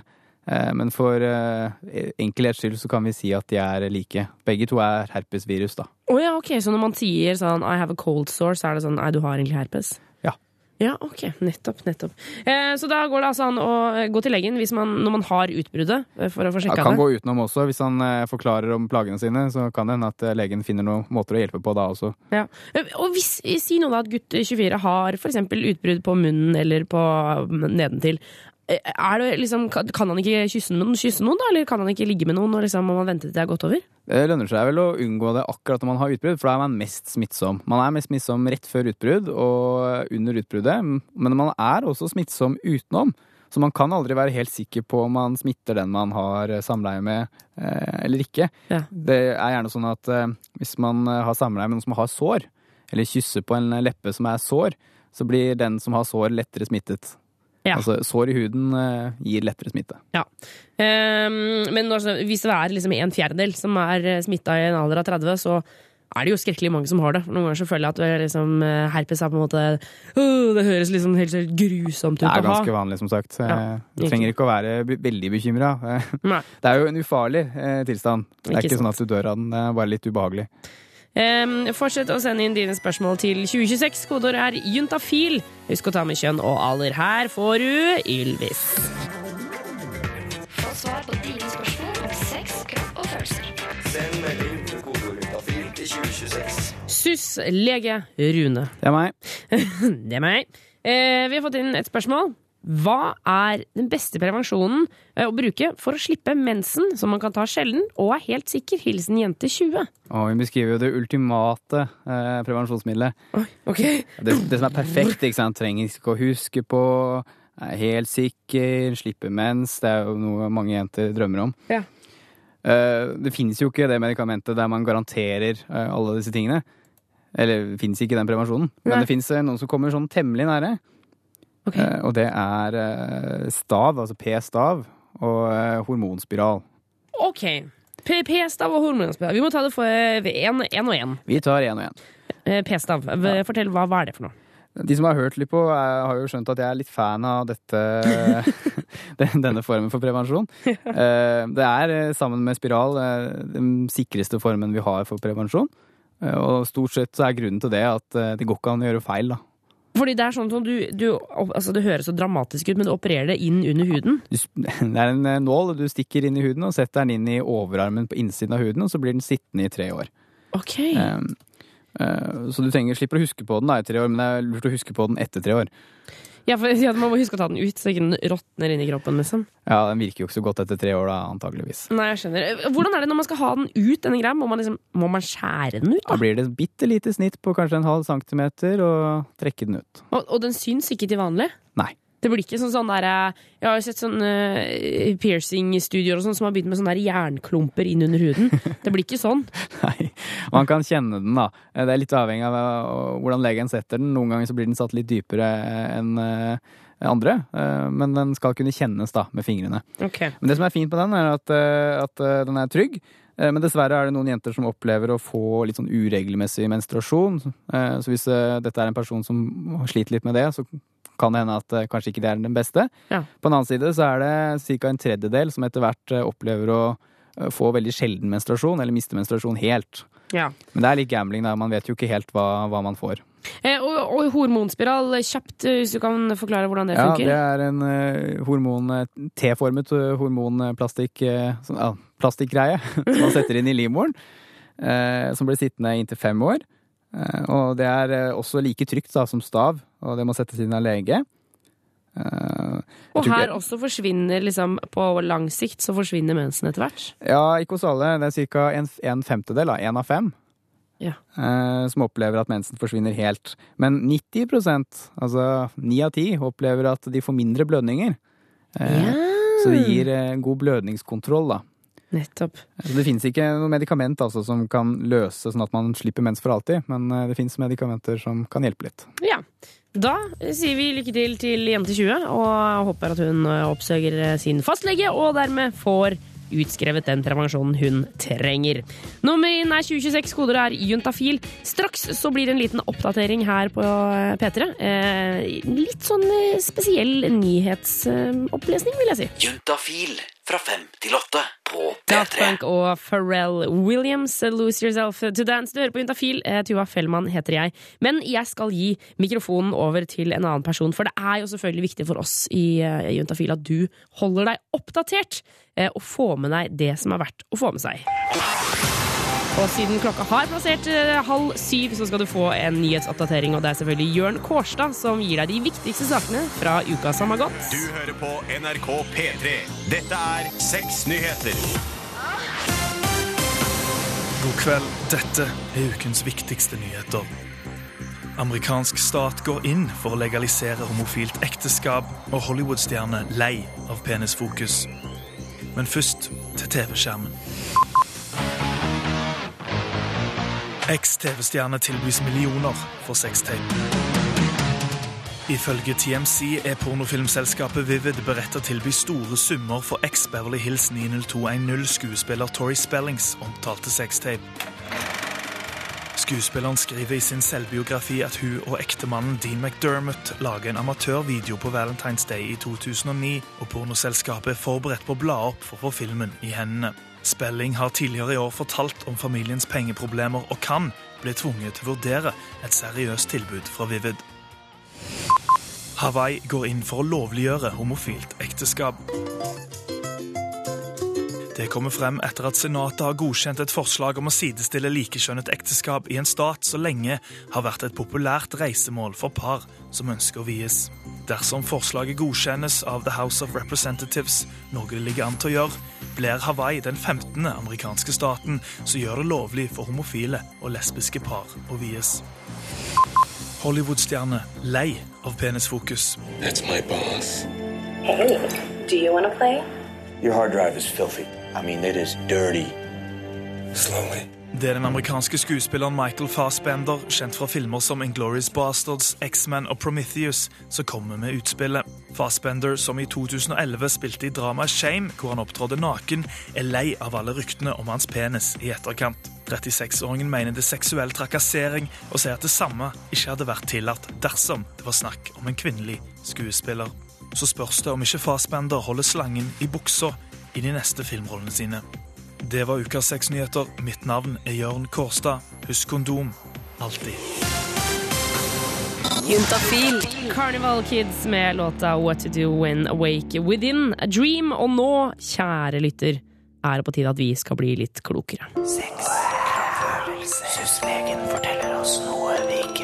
Eh, Men for eh, enkelhets skyld så kan vi si at de er like. Begge to er herpesvirus, da. Å ja, ok, Så når man sier sånn I have a cold sore, så er det sånn Nei, du har egentlig herpes? Ja. Ja, ok. Nettopp. nettopp. Eh, så da går det altså an å gå til legen man, når man har utbruddet, eh, for å få Han det kan gå utenom også. Hvis han eh, forklarer om plagene sine, så kan det hende at eh, legen finner noen måter å hjelpe på da også. Ja. Eh, Og hvis, si nå da at gutt 24 har eksempel utbrudd på munnen eller på mm, nedentil. Eh, liksom, kan han ikke kysse noen, kysse noen, da? Eller kan han ikke ligge med noen og liksom, må man vente til det er gått over? Det lønner seg vel å unngå det akkurat når man har utbrudd, for da er man mest smittsom. Man er mest smittsom rett før utbrudd og under utbruddet, men man er også smittsom utenom. Så man kan aldri være helt sikker på om man smitter den man har samleie med, eh, eller ikke. Ja. Det er gjerne sånn at eh, hvis man eh, har samleie med noen som har sår, eller kysser på en leppe som er sår, så blir den som har sår, lettere smittet. Ja. Altså sår i huden eh, gir lettere smitte. Ja. Um, men altså, hvis det er liksom en fjerdedel som er smitta i en alder av 30, så er det jo skrekkelig mange som har det. Noen ganger så føler jeg at er liksom, eh, herpes er på en måte uh, Det høres liksom helt, helt grusomt ut Det er ganske vanlig, som sagt. Ja, Eh, Du trenger ikke å være veldig bekymra. Det er jo en ufarlig eh, tilstand. Det er Ikke ikke, sånn at du dør av den, det er bare litt ubehagelig. Ehm, fortsett å sende inn dine spørsmål til 2026. Kodeord er juntafil. Husk å ta med kjønn og alder. Her får du Ylvis. Få svar på dine spørsmål om sex, kropp og følelser. Send melding til kodeord juntafil til 2026. SUS lege Rune. Det er meg. Det er meg. Eh, vi har fått inn et spørsmål. Hva er den beste prevensjonen eh, å bruke for å slippe mensen, som man kan ta sjelden og er helt sikker? Hilsen jente 20. Og vi beskriver jo det ultimate eh, prevensjonsmiddelet. Ok. Det, det som er perfekt, ikke sant. Trenger ikke å huske på, er helt sikker, slipper mens. Det er jo noe mange jenter drømmer om. Ja. Eh, det finnes jo ikke det medikamentet der man garanterer eh, alle disse tingene. Eller det finnes ikke den prevensjonen. Men Nei. det fins noen som kommer sånn temmelig nære. Ok. Eh, og det er eh, stav, altså P-stav, og eh, hormonspiral. Ok. P-stav og hormonspiral. Vi må ta det for én og én. Vi tar én og én. P-stav. Fortell, hva, hva er det for noe? De som har hørt litt på, er, har jo skjønt at jeg er litt fan av dette, denne formen for prevensjon. Eh, Det er, sammen med spiral, den sikreste formen vi har for prevensjon. Og stort sett så er grunnen til det at det går ikke an å gjøre feil, da. Fordi det er sånn som du, du altså Det høres så dramatisk ut, men du opererer det inn under huden. Det er en eh, nål du stikker inn i huden og setter den inn i overarmen på innsiden av huden, og så blir den sittende i tre år. Ok. Um, Så du trenger, slipper å huske på den da, i tre år, men det er lurt å huske på den etter tre år. Ja, for ja, Man må huske å ta den ut, så ikke den råtner i kroppen. liksom. Ja, Den virker jo ikke så godt etter tre år, da, antageligvis. Nei, jeg skjønner. Hvordan er det når man skal ha den ut, denne greia? Må man, liksom, må man skjære den ut? Da da? blir det et bitte lite snitt på kanskje en halv centimeter, og trekke den ut. Og, og den syns ikke til vanlig? Nei. Det blir ikke sånn sånn der eh, Jeg har jo sett sånne eh, piercing-studioer og sånn som har begynt med sånne der jernklumper inn under huden. Det blir ikke sånn. Nei, Man kan kjenne den, da. Det er litt avhengig av eh, hvordan legen setter den. Noen ganger så blir den satt litt dypere enn eh, andre, eh, men den skal kunne kjennes da, med fingrene. Okay. Men det som er fint med den, er at, eh, at eh, den er trygg. Eh, Men dessverre er det noen jenter som opplever å få litt sånn uregelmessig menstruasjon. Eh, Så hvis eh, dette er en person som sliter litt med det, så kan hende at eh, kanskje ikke det er den beste. Ja. På den annen side så er det ca. en tredjedel som etter hvert eh, opplever å eh, få veldig sjelden menstruasjon, eller miste menstruasjon helt. Ja. Men det er litt gambling, da. Man vet jo ikke helt hva, hva man får. Eh, og, og hormonspiral, kjapt, hvis du kan forklare hvordan det Ja, funker? det er en uh, hormon, T-formet hormonplastikk uh, sånn, ja, plastikkgreie som man setter inn i livmoren. som blir sittende inntil fem år. Eh, og det er eh, også like trygt da, som stav, og det må settes inn av lege. Eh, Og her ikke- også forsvinner liksom På lang sikt så forsvinner mensen etter hvert? Ja, ikke hos alle. Det er ca. En, en femtedel, en av fem, Ja. som opplever at mensen forsvinner helt. Men 90% altså ni av ti, opplever at de får mindre blødninger. Ja. Så det gir god blødningskontroll, da. Nettopp. Så det finnes ikke noe medikament altså, som kan løse sånn at man slipper mens for alltid, men eh, det finnes medikamenter som kan hjelpe litt. Ja. Da sier vi lykke til til jente 20, og håper at hun eh, oppsøker eh, sin fastlege og dermed får utskrevet den prevensjonen hun trenger. Nummer inn er 2026, koder er juntafil. Straks så blir det en liten oppdatering her på eh, P3. Eh, litt sånn spesiell nyhetsopplesning, vil jeg si. Juntafil fra fem til åtte på Daft P3. Punk og Pharrell Williams, Lose Yourself to Dance. Du hører på Juntafil. Eh, Tuva Fellmann heter jeg. Men jeg skal gi mikrofonen over til en annen person, for det er jo selvfølgelig viktig for oss i eh, Juntafil at du holder deg oppdatert eh, og får med deg det som er verdt å få med seg. Og siden klokka har passert eh, halv syv, så skal du få en nyhetsoppdatering. Og det er selvfølgelig Jørn Kårstad som gir deg de viktigste sakene fra uka som har gått. Du hører på NRK P3. Dette er Seks nyheter. God kveld. Dette er ukens viktigste nyheter. Amerikansk stat går inn for å legalisere homofilt ekteskap, og Hollywood-stjerne lei av penisfokus. Men først til TV-skjermen. Eks-TV-stjerne tilbys millioner for sextape. Ifølge TMC er pornofilmselskapet Vivid beredt til å tilby store summer for eks-Beverly Hills 90210-skuespiller Tori Spellings omtalte sextape. Skuespilleren skriver i sin selvbiografi at hun og ektemannen Dean McDermott lager en amatørvideo på Valentine's Day i 2009, og pornoselskapet er forberedt på å bla opp for å få filmen i hendene. Spelling har tidligere i år fortalt om familiens pengeproblemer og kan bli tvunget til å vurdere et seriøst tilbud fra Vivid. Hawaii går inn for å lovliggjøre homofilt ekteskap. Det kommer frem etter at Senatet har godkjent et forslag om å sidestille likekjønnet ekteskap i en stat så lenge har vært et populært reisemål for par som ønsker å vies. Dersom forslaget godkjennes av The House of Representatives, noe det ligger an til å gjøre, blir Hawaii den 15. amerikanske staten som gjør det lovlig for homofile og lesbiske par å vies. Hollywood-stjerne lei av penisfokus. That's my boss. Hey, do you want to play? Your hard drive is filthy. I mean, it is dirty. Slowly. Det er den amerikanske skuespilleren Michael Fassbender, kjent fra filmer som Inglourious Bastards, X-Men og Prometheus, som kommer med utspillet. Fassbender, som i 2011 spilte i dramaet Shame, hvor han opptrådte naken, er lei av alle ryktene om hans penis i etterkant. 36-åringen mener det er seksuell trakassering, og sier at det samme ikke hadde vært tillatt dersom det var snakk om en kvinnelig skuespiller. Så spørs det om ikke Fassbender holder slangen i buksa i de neste filmrollene sine. Det var ukas sexnyheter. Mitt navn er Jørn Kårstad. Husk kondom. Alltid. Juntafil. Carnival Kids med låta What To Do When Awake Within A Dream. Og nå, kjære lytter, er det på tide at vi skal bli litt klokere. Syslegen forteller oss noe vi ikke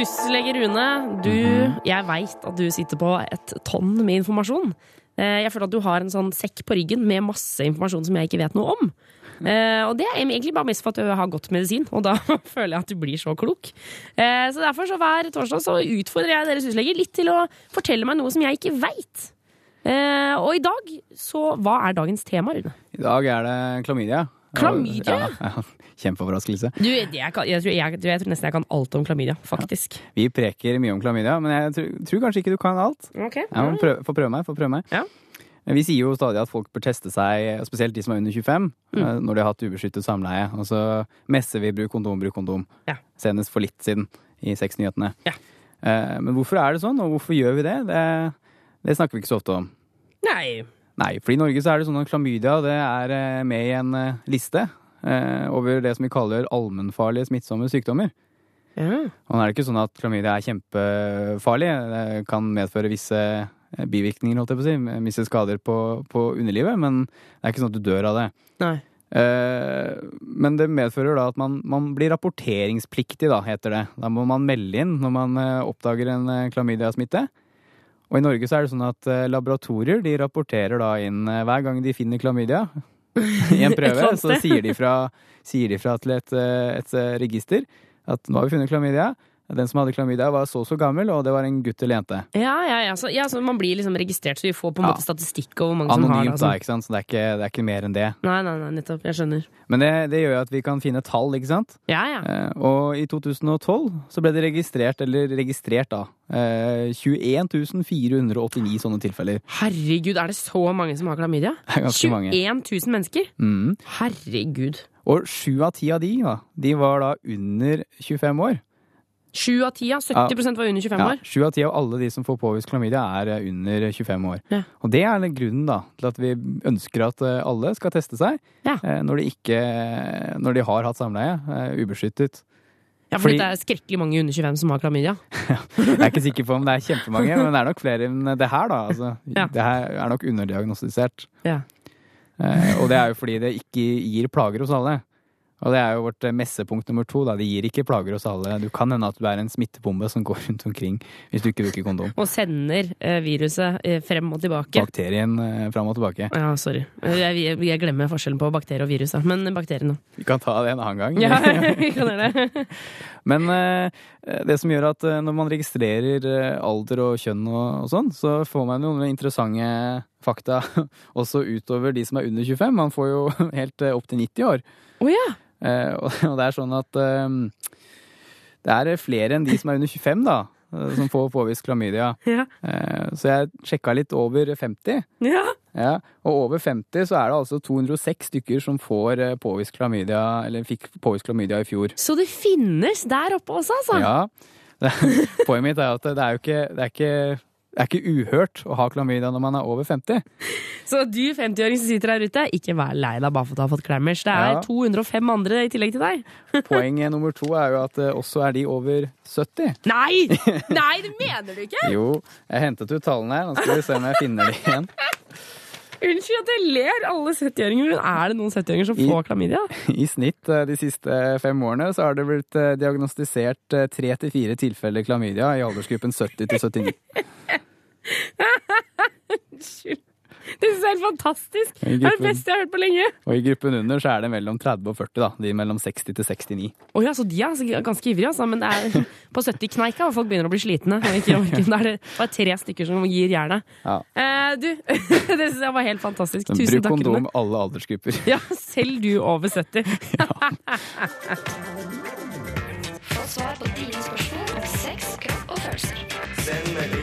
Syslege Rune, du, jeg veit at du sitter på et tonn med informasjon. Eh, Jeg føler at du har en sånn sekk på ryggen med masse informasjon som jeg ikke vet noe om. Eh, Og det er egentlig bare mest for at du har godt medisin, og da føler jeg at du blir så klok. Eh, Så derfor så hver torsdag så utfordrer jeg dere sysleger litt til å fortelle meg noe som jeg ikke veit. Og i dag, så hva er dagens tema, Rune? I dag er det klamydia. Klamydia? Ja, ja. Kjempeoverraskelse. Du, jeg, jeg, tror, jeg, jeg tror nesten jeg kan alt om klamydia, faktisk. Vi preker mye om klamydia, men jeg tror, tror kanskje ikke du kan alt. Ok. Ja, prøv, få prøve meg. Få prøve meg. Vi sier jo stadig at folk bør teste seg, spesielt de som er under 25, Mm. eh, når de har hatt ubeskyttet samleie. Og så messer vi 'bruk kondom, bruk kondom'. Ja. Senest for litt siden i Sexnyhetene. Ja. Eh, Men hvorfor er det sånn, og hvorfor gjør vi det? Det, det snakker vi ikke så ofte om. Nei. Nei, for i Norge så er det sånn at klamydia det er eh, med i en eh, liste eh, over det som vi kaller allmennfarlige smittsomme sykdommer. Ja. Og nå er det ikke sånn at klamydia er kjempefarlig. Det kan medføre visse eh, bivirkninger, holdt jeg på å si. Visse skader på, på underlivet, men det er ikke sånn at du dør av det. Nei. Eh, men det medfører da at man, man blir rapporteringspliktig, da, heter det. Da må man melde inn når man oppdager en klamydiasmitte. Og i Norge så er det sånn at eh, laboratorier de rapporterer da inn eh, hver gang de finner klamydia i en prøve, så sier de fra, sier de fra til et, eh, et register at nå har vi funnet klamydia. Den som hadde klamydia var så og så gammel, og det var en gutt eller jente. Ja, ja, ja. Så, ja, så man blir liksom registrert, så vi får på en Ja. måte statistikk over hvor mange som har det. Anonymt, da, Altså. ikke sant? Så det er ikke, det er ikke mer enn det. Nei, nei, nei, nettopp. Jeg skjønner. Men det, det gjør jo at vi kan finne tall, ikke sant? Ja, ja. Eh, og i 2012 så ble det registrert, eller registrert da, eh, 21 489 sånne tilfeller. Herregud, er det så mange som har klamydia? Det er ganske mange. 21 000 mennesker? Mm. Herregud. Og sju av ti av de, da, de var da under 25 år. Sju av ti, ja. 70% var under 25 Ja, år. Sju av ti av alle de som får påvist klamydia, er eh, under 25 år. Ja. Og det er den grunnen da, til at vi ønsker at eh, alle skal teste seg ja. når, de ikke, når de har hatt samleie, eh, ubeskyttet. Ja, for Fordi- det er skrekkelig mange under 25 som har klamydia. Jeg er ikke sikker på om det er kjempemange, men det er nok flere enn det her, da. Altså, Ja. Det her er nok underdiagnostisert. Ja. Eh, og det er jo fordi det ikke gir plager hos alle. Og det er jo vårt eh, messepunkt nummer to. Da. Det gir ikke plager hos alle. Du kan hende at du er en smittebombe som går rundt omkring hvis du ikke bruker kondom. Og sender eh, viruset eh, frem og tilbake. Bakterien frem og tilbake. Ja, sorry. Jeg, jeg glemmer forskjellen på bakterie og virus, da. Men bakterien, da. Vi kan ta det en annen gang. Ja, vi kan gjøre det. Men det som gjør at når man registrerer alder og kjønn og, og sånn, så får man jo noen interessante fakta også utover de som er under 25. Man får jo helt opp til 90 år. Oh, ja. Eh, og, det er sånn at eh, det er flere enn de som er under 25, da. eh, Som får påvist klamydia. Ja. Eh, Så jeg sjekka litt over 50. Ja. Ja, og over 50 så er det altså 206 stykker som får påvist klamydia, eller fikk påvist klamydia i fjor. Så det finnes der oppe også, altså? Ja. Poenget mitt er at det er jo ikke det er ikke, det er ikke uhørt å ha klamydia når man er over 50. Så du 50-åring som sitter her ute, ikke vær lei deg bare for at du har fått klammers. Det er Ja. 205 andre i tillegg til deg. Poenget nummer to er jo at eh, også er de over 70. Nei! Nei, det mener du ikke! Jo, jeg hentet ut tallene her. Nå skal vi se om jeg finner de igjen. Unnskyld at jeg ler, alle 70-åringer. Men er det noen 70-åringer som I- får klamydia? I snitt eh, de siste fem årene så har det blitt eh, diagnostisert eh, tre til fire tilfeller klamydia i aldersgruppen 70 til 79. Unnskyld. Det syns jeg er helt fantastisk. Gruppen, Det er det beste jeg har hørt på lenge. Og i gruppen under så er det mellom 30 og 40, da. De er mellom 60 til 69. Oh, ja, så de er ganske ivrige, altså. Men det er på 70-kneika og folk begynner å bli slitne. Ikke. Da er det bare tre stykker som gir jernet. Ja. Eh, du, det syns jeg var helt fantastisk. Men Tusen bruk kondom med. alle aldersgrupper. Ja, selv du over 70. Få svar på dine spørsmål om sex, kropp og følelser. Send melding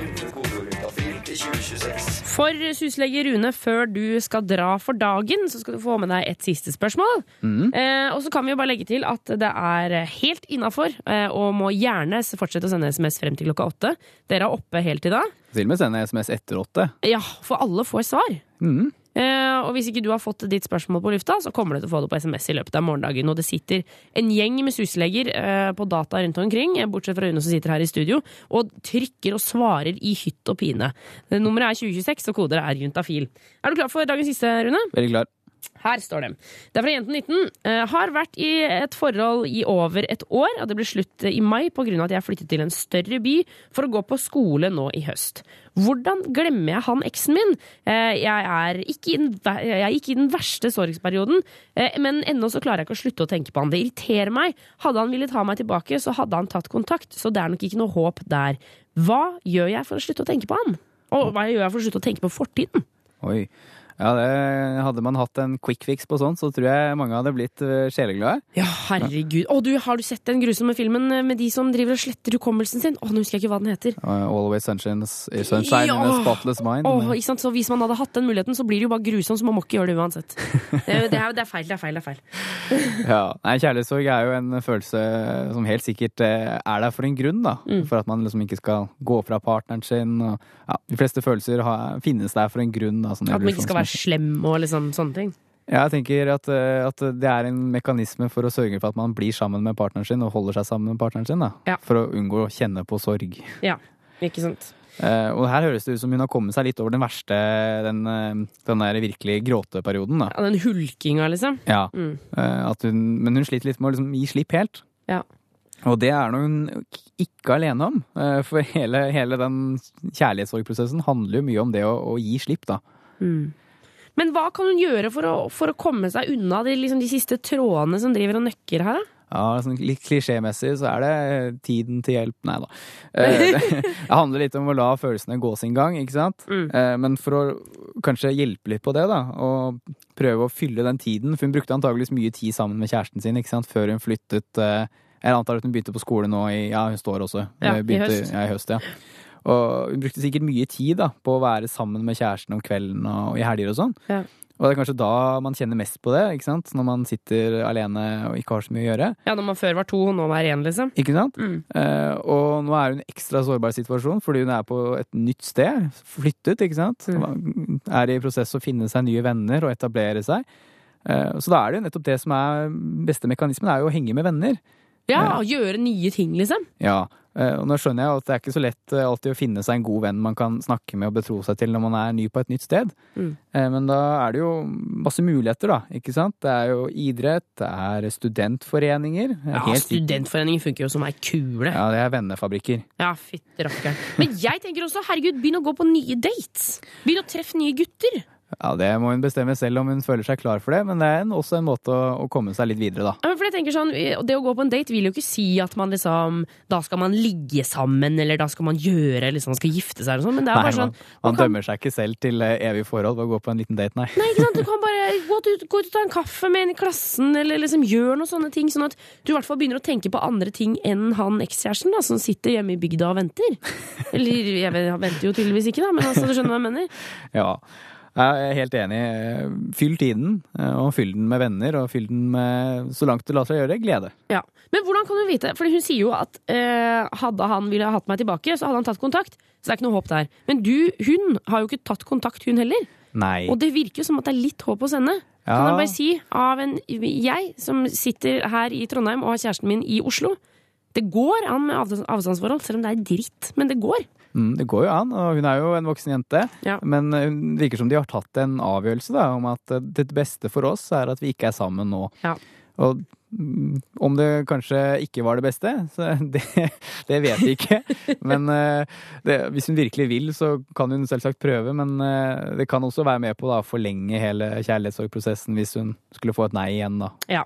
2026. For syslege Rune, før du skal dra for dagen, så skal du få med deg et siste spørsmål. Mm. Eh, og så kan vi jo bare legge til at det er helt innafor, eh, og må gjerne fortsette å sende SMS frem til klokka åtte. Dere er oppe helt til da. Til og med sende SMS etter åtte. Ja, for alle får svar. Mhm. Eh, og hvis ikke du har fått ditt spørsmål på lufta, så kommer du til å få det på SMS i løpet av morgendagen. Og det sitter en gjeng med susleger eh, på data rundt omkring, eh, bortsett fra Rune som sitter her i studio, og trykker og svarer i hytt og pine. Nummeret er 2026, og koder er juntafil. Er du klar for dagens siste, Rune? Veldig klar. Her står det. Det er fra Jenten 19. Uh, har vært i et forhold i over et år, og det ble slutt i mai pga. at jeg flyttet til en større by for å gå på skole nå i høst. Hvordan glemmer jeg han eksen min? Uh, jeg, er den, jeg er ikke i den verste sorgsperioden, uh, men ennå så klarer jeg ikke å slutte å tenke på han. Det irriterer meg. Hadde han villet ha meg tilbake, så hadde han tatt kontakt, så det er nok ikke noe håp der. Hva gjør jeg for å slutte å tenke på han? Og hva gjør jeg for å slutte å tenke på fortiden? Oi. Ja, det, hadde man hatt en quick fix på sånn, så tror jeg mange hadde blitt uh, sjeleglade. Ja, herregud. Å, du, har du sett den grusomme filmen eh, med de som driver og sletter hukommelsen sin? Å, nå husker jeg ikke hva den heter. Uh, Always sunshine, sunshine in a spotless mind. Åh, ikke sant? Så hvis man hadde hatt den muligheten, så blir det jo bare grusomt, så man må ikke gjøre det uansett. Det, det, er, det er feil, det er feil, det er feil. Ja, nei, Kjærlighetssorg er jo en følelse som helt sikkert eh, er der for en grunn. da. Mm. For at man liksom ikke skal gå fra partneren sin. Og, ja, de fleste følelser har, finnes der for en grunn. Da, sånn At man ikke skal være slem og liksom sånne ting. Ja, jeg tenker at, eh, at det er en mekanisme for å sørge for at man blir sammen med partneren sin og holder seg sammen med partneren sin. Ja. For å unngå å kjenne på sorg. Ja, ikke sant? Eh, og her høres det ut som hun har kommet seg litt over den verste, den, eh, den der virkelig gråteperioden. da. Ja, den hulkinga, liksom. Ja. Mm. Eh, hun, men hun sliter litt med å liksom gi slipp helt. Ja. Og det er hun ikke alene om, eh, for hele, hele den kjærlighetssorgprosessen handler jo mye om det å, å gi slipp, da. Mm. Men hva kan hun gjøre for å, for å komme seg unna de, liksom, de siste trådene som driver og nøkker her? da? Ja, sånn Litt klisjémessig så er det tiden til hjelp. Nei da. Eh, Det handler litt om å la følelsene gå sin gang, ikke sant? Mm. Men for å kanskje hjelpe litt på det, da, og prøve å fylle den tiden For hun brukte antageligvis mye tid sammen med kjæresten sin ikke sant? før hun flyttet eh, Jeg antar at hun begynte på skole nå i Ja, hun står også. Ja, begynte, i høst. Ja, i høst, ja. Og hun brukte sikkert mye tid da, på å være sammen med kjæresten om kvelden og, i helger og sånn. Ja. Og det er kanskje da man kjenner mest på det, ikke sant? når man sitter alene og ikke har så mye å gjøre. Ja, Når man før var to, og nå er én, liksom. Ikke sant? Mm. Eh, og nå er hun i en ekstra sårbar situasjon fordi hun er på et nytt sted. Flyttet, ikke sant. Mm. Er i prosess å finne seg nye venner og etablere seg. Eh, så da er det jo nettopp det som er beste mekanismen, er jo å henge med venner. Ja, Gjøre nye ting, liksom. Ja, eh, og nå skjønner jeg at det er ikke så lett eh, alltid å finne seg en god venn man kan snakke med og betro seg til når man er ny på et nytt sted. Mm. Eh, Men da er det jo masse muligheter, da. ikke sant? Det er jo idrett, det er studentforeninger. Ja, Helt studentforeninger funker jo som ei kule. Ja, det er vennefabrikker. Ja, fytti rakkeren. Men jeg tenker også, herregud, begynn å gå på nye dates. Begynn å treffe nye gutter. Ja, Det må hun bestemme selv om hun føler seg klar for det, men det er en, også en måte å, å komme seg litt videre, da. Ja, for jeg tenker sånn, Det å gå på en date vil jo ikke si at man liksom Da skal man ligge sammen, eller da skal man gjøre Eller liksom man skal gifte seg, eller sånn, men det er Nei, bare sånn man, man dømmer seg ikke selv til eh, evig forhold ved å gå på en liten date, nei. Nei, ikke sant? Du kan bare gå ut, gå ut og ta en kaffe med en i klassen, eller liksom gjøre noen sånne ting, sånn at du i hvert fall begynner å tenke på andre ting enn han ekskjæresten da, som sitter hjemme i bygda og venter. Eller jeg venter jo tydeligvis ikke, da, men altså, du skjønner hva jeg mener? Ja, jeg er helt enig. Fyll tiden, eh, og fyll den med venner, og fyll den med, så langt det lar seg gjøre, glede. Ja, Men hvordan kan hun vite? Fordi hun sier jo at eh, hadde han ville hatt meg tilbake, så hadde han tatt kontakt. Så det er ikke noe håp der. Men du, hun har jo ikke tatt kontakt, hun heller. Nei. Og det virker som at det er litt håp hos henne. Ja. Kan jeg bare si, av en jeg som sitter her i Trondheim og har kjæresten min i Oslo Det går an med avstandsforhold, selv om det er dritt. Men det går. Mm, det går jo an, og hun er jo en voksen jente. Men eh, det virker som de har tatt en avgjørelse da, om at eh, det beste for oss er at vi ikke er sammen nå. Ja. Og om det kanskje ikke var det beste, så det, det vet vi ikke. Men eh, det, hvis hun virkelig vil, så kan hun selvsagt prøve. Men eh, det kan også være med på å forlenge hele kjærlighetssorgprosessen hvis hun skulle få et nei igjen, da. Ja.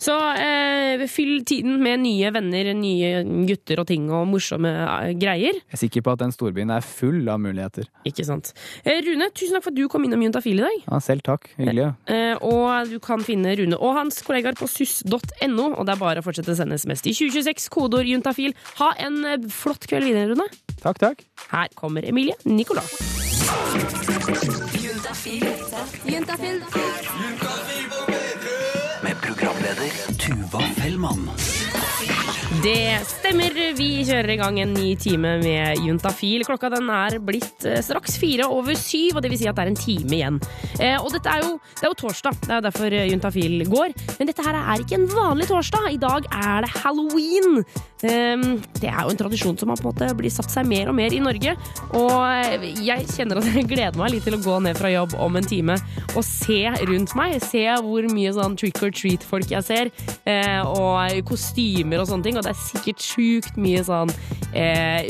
Så eh, fyll tiden med nye venner, nye gutter og ting og morsomme eh, greier. Jeg er sikker på at den storbyen er full av muligheter. Ikke sant. Rune, tusen takk for at du kom innom Juntafil i dag. Ja, selv takk. Hyggelig. Eh, og du kan finne Rune og hans kollegaer på suss.no, og det er bare å fortsette å sende SMS til 2026, kodeord juntafil. Ha en eh, flott kveld videre, Rune. Takk, takk. Her kommer Emilie Nicolas. Juntafil. Med programleder Tuva Fellmann. Det stemmer. Vi kjører i gang en ny time med Juntafil. Klokka den er blitt eh, straks fire over syv, og det vil si at det er en time igjen. Eh, og dette er jo, det er jo torsdag, det er derfor Juntafil går. Men dette her er ikke en vanlig torsdag. I dag er det halloween. Eh, det er jo en tradisjon som har på en måte blitt satt seg mer og mer i Norge. Og jeg kjenner at jeg gleder meg litt til å gå ned fra jobb om en time og se rundt meg. Se hvor mye sånn trick or treat-folk jeg ser, eh, og kostymer og sånne ting. Og det er sikkert sjukt mye sånn eh,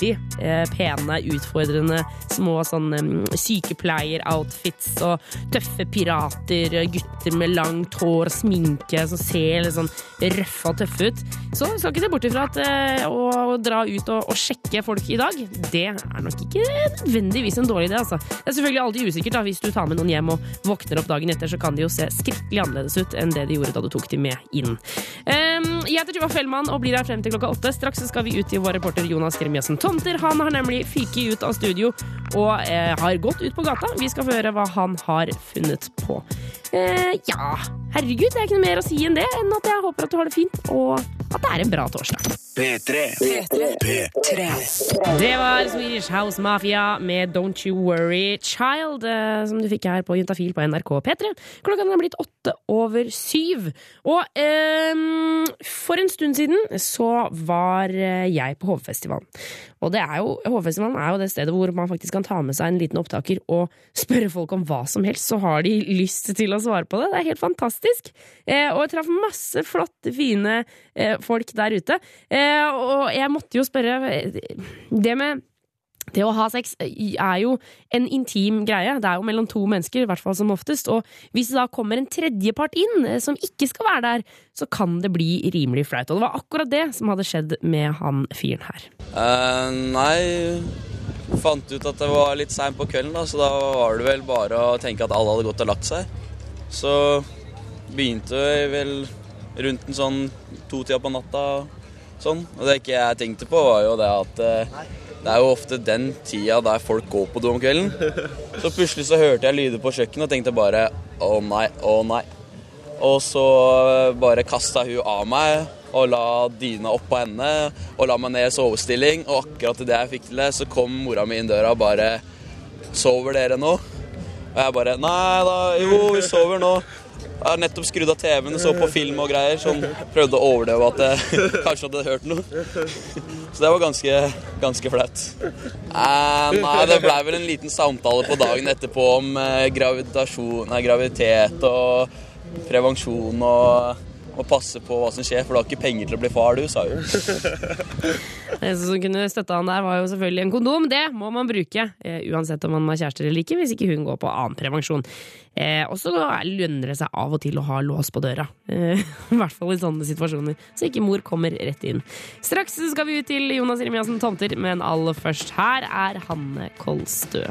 veldig eh, pene, utfordrende små sånn sykepleieroutfits og tøffe pirater, gutter med langt hår og sminke som ser litt sånn røffe og tøffe ut. Så skal ikke se bort ifra at eh, å dra ut og, og sjekke folk i dag, det er nok ikke nødvendigvis en dårlig idé, altså. Det er selvfølgelig alltid usikkert da, hvis du tar med noen hjem og våkner opp dagen etter, så kan de jo se skrekkelig annerledes ut enn det de gjorde da du tok de med inn. Um, jeg heter Tuva Fellmann og blir her frem til klokka åtte. Straks så skal vi ut til vår reporter Jonas Gremiassen Tomter. Han har nemlig fyket ut av studio og eh, har gått ut på gata. Vi skal få høre hva han har funnet på. Eh, ja, herregud, det er ikke noe mer å si enn det, enn at jeg håper at du har det fint, og at det er en bra torsdag. P3. Det var Swedish House Mafia med Don't You Worry Child, eh, som du fikk her på Juntafil på NRK P3. Klokka den er blitt åtte over syv. Og ehm, for en stund siden så var eh, jeg på HV-festivalen. Og det er jo, HV-festivalen er jo det stedet hvor man faktisk kan ta med seg en liten opptaker og spørre folk om hva som helst, så har de lyst til å svare på det. Det er helt fantastisk. Eh, og jeg traff masse flotte, fine eh, folk der ute. Eh, og jeg måtte jo spørre Det med det å ha sex er jo en intim greie. Det er jo mellom to mennesker, i hvert fall som oftest. Og hvis det da kommer en tredjepart inn eh, som ikke skal være der, så kan det bli rimelig flaut. Og det var akkurat det som hadde skjedd med han fyren her. Uh, nei, fant ut at det var litt seint på kvelden, da, så da var det vel bare å tenke at alle hadde gått og lagt seg. Så begynte jeg vel rundt en sånn to-tida på natta. Sånn. Og det ikke jeg tenkte på, var jo det at eh, det er jo ofte den tida der folk går på do om kvelden. Så plutselig så hørte jeg lyder på kjøkkenet og tenkte bare å nei, å nei. Og så bare kasta hun av meg og la dyna oppå henne og la meg ned i sovestilling. Og akkurat idet jeg fikk til det, så kom mora mi inn døra og bare Sover dere nå? Og jeg bare Nei da, jo, vi sover nå. Jeg har nettopp skrudd av TV-en og så på film og greier. Sånn, prøvde å overdøve at jeg kanskje hadde hørt noe. Så det var ganske, ganske flaut. Eh, nei, det blei vel en liten samtale på dagen etterpå om eh, gravitasjon, nei, graviditet og prevensjon og må passe på hva som skjer, for du har ikke penger til å bli far, du, sa hun. Det som kunne støtta han der, var jo selvfølgelig en kondom. Det må man bruke, eh, uansett om man har kjærester eller ikke, hvis ikke hun går på annen prevensjon. Eh, og så lønner det seg av og til å ha lås på døra. Eh, I hvert fall i sånne situasjoner, så ikke mor kommer rett inn. Straks skal vi ut til Jonas Remiassen Tomter, men aller først her er Hanne Kolstø.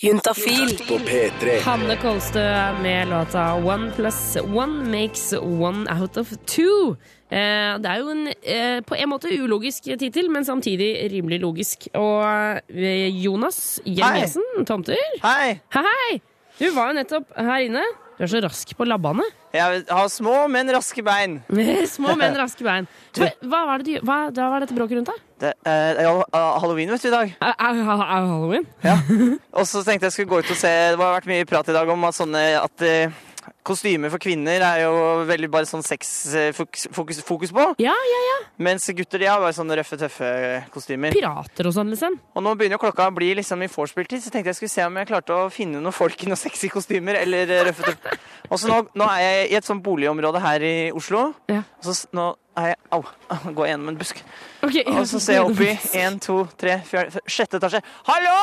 Juntafil på P3. Hanne Kolstø med låta One plus one makes one out of two. Eh, det er jo en eh, på en måte ulogisk tittel, men samtidig rimelig logisk. Og eh, Jonas Jeremiassen, tomter Hei! Hei! Du var jo nettopp her inne. Du er så rask på labbene. Jeg har små, men raske bein. Små, men raske bein. Hva, hva, var det du, hva, hva var dette bråket rundt, da? Det er uh, halloween, vet du, i dag. Er, det halloween? Ja. Og så tenkte jeg skulle gå ut og se Det har vært mye prat i dag om at sånne at eh, Kostymer for kvinner er jo veldig bare sånn sexfokus fokus, fokus på. Ja, ja, ja. Mens gutter de har bare sånne røffe, tøffe kostymer. Pirater og sånn, liksom. Og nå begynner jo klokka å bli liksom i vorspiel-tid, så tenkte jeg skulle se om jeg klarte å finne noen folk i noen sexy kostymer eller eh, røffe, tøffe. Og så nå, nå er jeg i et sånt boligområde her i Oslo. Ja. Og så nå er jeg Au! Går gjennom en busk. Ok, Og så ser jeg opp i én, to, tre, fjerde, sjette etasje. Hallo!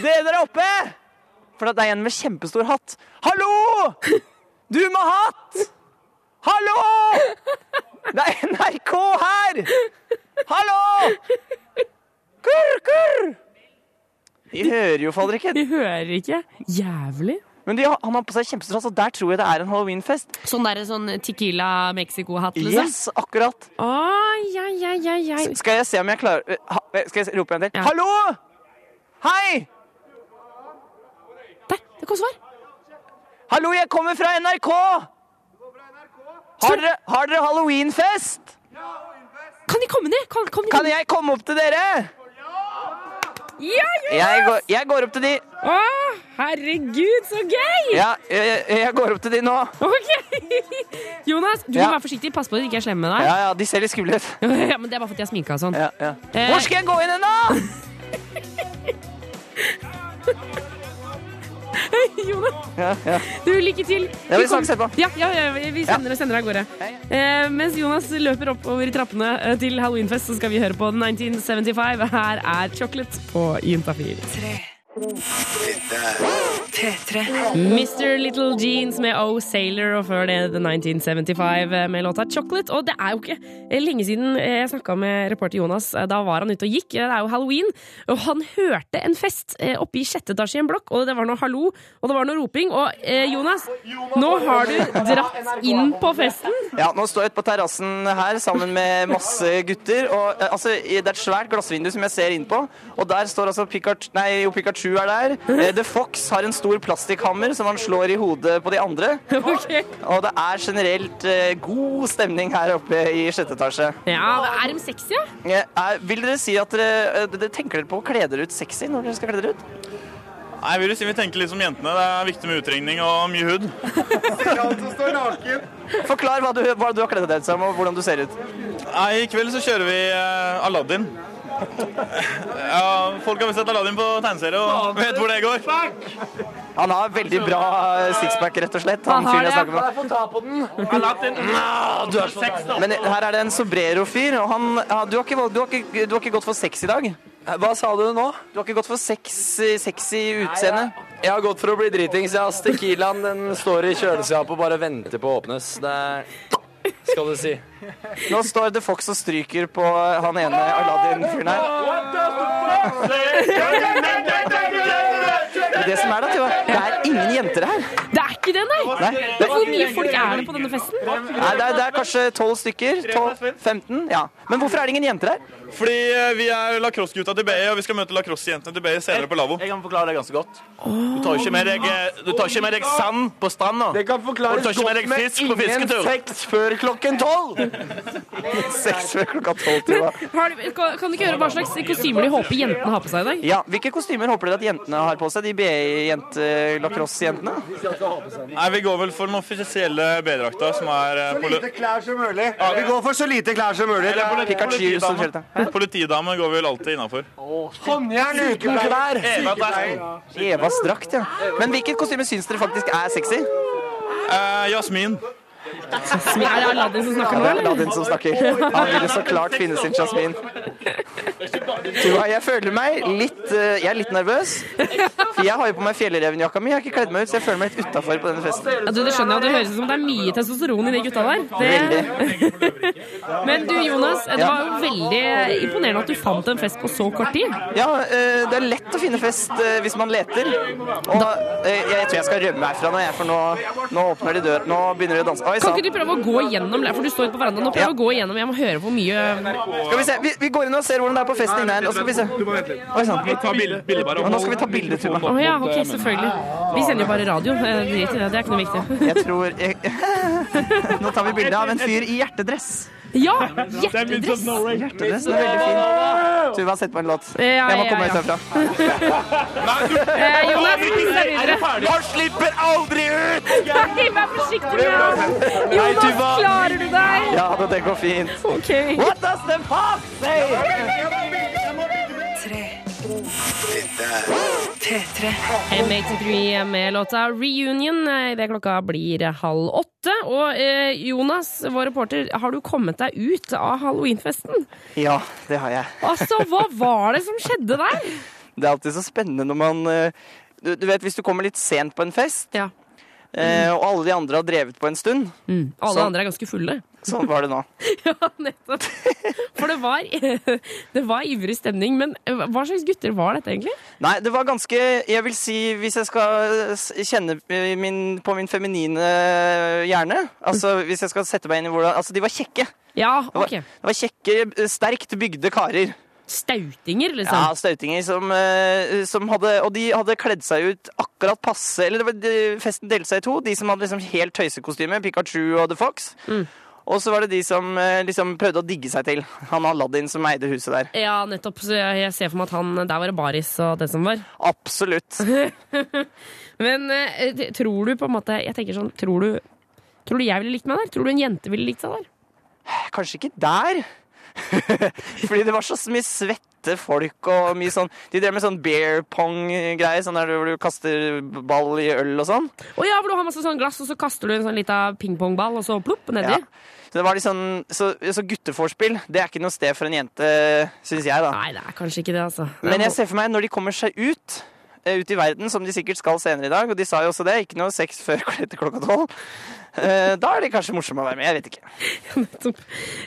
Dere der oppe! For det er en med kjempestor hatt. Hallo! Du med hatt! Hallo! Det er NRK her! Hallo! Kurr, kurr! De hører jo faller ikke. De hører ikke. Jævlig. Men de, han har på seg kjempestor hatt, og der tror jeg det er en halloweenfest. Sånn der sånn Tequila Mexico-hatt, liksom? Yes, akkurat. Oh, ja, ja, ja, ja. Skal jeg se om jeg klarer eh, ha, Skal jeg rope en til? Ja. Hallo! Hei! Det kom svar. Hallo, jeg kommer fra NRK! Har dere, har dere halloweenfest? Kan de komme ned? Kan, kom de Kan jeg komme opp til dere? Ja, Jonas! Jeg går, jeg går opp til de. Å, herregud, så gøy! Ja, jeg, jeg går opp til de nå. Ok. Jonas, du Ja. må være forsiktig. Pass på at de ikke er slemme med deg. Ja, ja, de ser litt skumle ut. Ja, men Det er bare fordi jeg sminka og sånn. Ja, ja. Eh, Hvor skal jeg gå inn hen, da? Jonas, Ja, ja. du, lykke til. Ja, vi snakkes etterpå. Ja, ja, ja, vi sender, sender deg av gårde. Eh, mens Jonas løper oppover i trappene eh, til halloweenfest, så skal vi høre på 1975. Her er Chocolate på Juntafil. Mr. Little Jeans med Oh Sailor, og før det The 1975 med låta Chocolate. Og det er jo ikke lenge siden jeg snakka med reporter Jonas. Da var han ute og gikk. Det er jo halloween. Og han hørte en fest eh, oppe i sjette etasje i en blokk, og det var noe hallo, og det var noe roping. Og eh, Jonas, nå har du dratt inn på festen. Ja, nå står jeg ute på terrassen her sammen med masse gutter. Og, eh, altså, det er et svært glassvindu som jeg ser inn på. Og der står altså Pikachu, nei, jo, Pikachu er der. Eh, The Fox har en stor plastikkhammer som han slår i hodet på de andre. Og det er generelt eh, god stemning her oppe i sjette etasje. Ja, Er de sexy, ja? Eh, er- vil dere si at dere, eh, dere tenker dere på å kle dere ut sexy når dere skal kle dere ut? Nei, jeg vil jo si vi tenker litt som jentene. Det er viktig med utringning og mye hud. Forklar hva du, hva du har kledd deg ut som, og hvordan du ser ut. Nei, I kveld så kjører vi eh, Aladdin. Ja, folk har sett Aladdin på tegneserie og vet hvor det går. Han har veldig bra sixpack, rett og slett. Han fyren jeg snakker med. få ta på den. Du er. Men her er det en sobrero-fyr, og han ja, du, har ikke, du, har ikke, du har ikke gått for sex i dag? Hva sa du nå? Du har ikke gått for sex, sexy utseende? Jeg har gått for å bli dritings. Ja. Tequilaen den står i kjøleskapet og bare venter på å åpnes. Det er skal du si. Nå står The Fox og stryker på han ene Aladdin-fyren her. Det som er da, Tuva, det er ingen jenter her. Det er ikke det, nei! Nei. Men Hvor mye folk er det på denne festen? Nei, det er, det er kanskje 12 stykker. 12, 15, ja. Men hvorfor er det ingen jenter her? Fordi eh, vi er lacrosse-gutta til BI, og vi skal møte lacrosse-jentene til BI senere på lavvo. Jeg kan forklare det ganske godt. Du tar ikke med deg, eh, du tar ikke med deg sand på stranda. Det kan forklares du tar ikke med med fisk på ingen fisketur. sex før klokken tolv. Seks før klokka tolv, Tuva. Har du, kan kan du ikke høre hva slags kostymer de håper jentene har på seg i dag? Ja, Hvilke kostymer håper dere at jentene har på seg? De BI-lacrosse-jentene? Nei, Vi går vel for den offisielle B-drakta, som er Så lite klær som mulig. Ja, vi går for så lite klær som mulig. Eller politi- Pikachu som politidame. Politidame går vel alltid innafor. Håndjern uten klær. Evas drakt, ja. Men hvilket kostyme syns dere faktisk er sexy? Eh, Jasmin. Er det Aladdin som snakker nå, Ja, Det er? Aladdin som snakker. Han ville så klart finne sin Jasmin. Jeg føler meg litt eh, Jeg er litt nervøs. For jeg har jo på meg fjellrevenjakka mi. Jeg har ikke kledd meg ut, så jeg føler meg litt utafor på denne festen. Ja, du, det skjønner jeg, det høres ut som det er mye testosteron i de gutta der. Det... Men du, Jonas, det var jo veldig imponerende at du fant en fest på så kort tid. Ja, eh, det er lett å finne fest eh, hvis man leter. Og eh, jeg tror jeg skal rømme herfra nå, for nå, nå åpner de døren. Nå begynner de å danse. Oi Kan ikke du prøve å gå igjennom, for du står på verandaen, og prøve å gå igjennom, jeg må høre hvor mye Skal vi se, vi, vi går inn og ser hvordan det er på festen inne her. Og så skal vi se. Oi sann. Nå skal vi ta bilde, Tuva. Å ja, ok, selvfølgelig. Vi sender jo bare radio. eh, Drit i det, det er ikke noe viktig. Jeg tror jeg... Nå tar vi bilde av en fyr i hjertedress. Ja! Hjertedress. Hjertedress er veldig fin. Tuva, sett på en låt. Jeg må komme meg ut herfra. Eh, Jonas, vi deg videre. Han slipper aldri ut! Nei, vær forsiktig med han! Jonas, klarer du deg? Ja, det går fint. Ok. What does the pop say? P3. M83 med låta Reunion eh, idet klokka blir halv åtte. Og eh, Jonas, vår reporter, har du kommet deg ut av halloweenfesten? Ja, det har jeg. Altså, hva var det som skjedde der? Det er alltid så spennende når man eh, du, du vet, Hvis du kommer litt sent på en fest, Ja. Eh, og alle de andre har drevet på en stund Alle så, andre er ganske fulle. Sånn var det nå. Ja, nettopp. For det var, det var ivrig stemning. Men eh, hva slags gutter var dette, egentlig? Nei, det var ganske Jeg vil si, hvis jeg skal kjenne min, på min feminine hjerne Altså hvis jeg skal sette meg inn i hvordan Altså, de var kjekke. Ja, Det var, ok. det var kjekke, sterkt bygde karer. Stautinger, liksom? Ja, stautinger som, eh, som hadde Og de hadde kledd seg ut akkurat passe Eller det var, de, festen delte seg i to. De som hadde liksom helt tøysekostyme, Pikachu og The Fox. Og så var det de som eh, liksom prøvde å digge seg til. Han Aladdin som eide huset der. Ja, nettopp. Så jeg, jeg ser for meg at han Der var det baris og det som var. Absolutt. Men eh, tror du på en måte Jeg tenker sånn Tror du, tror du jeg ville likt meg der? Tror du en jente ville likt seg der? Kanskje ikke der. Fordi det var så mye svette folk og mye sånn De drev med sånn bear pong-greie, sånn der hvor du kaster ball i øl og sånn. Å ja, hvor du har masse sånn glass, og så kaster du en sånn lita pingpongball, og så plopp nedi. Ja. Så det var sånn Så, så gutteforspill, det er ikke noe sted for en jente, syns jeg, da. Nei, det er kanskje ikke det, altså. Men jeg ser for meg når de kommer seg ut, ut i verden, som de sikkert skal senere i dag, og de sa jo også det, ikke noe sex før etter klokka tolv. Eh, Da er det kanskje morsomt å være med, jeg vet ikke. Nettopp.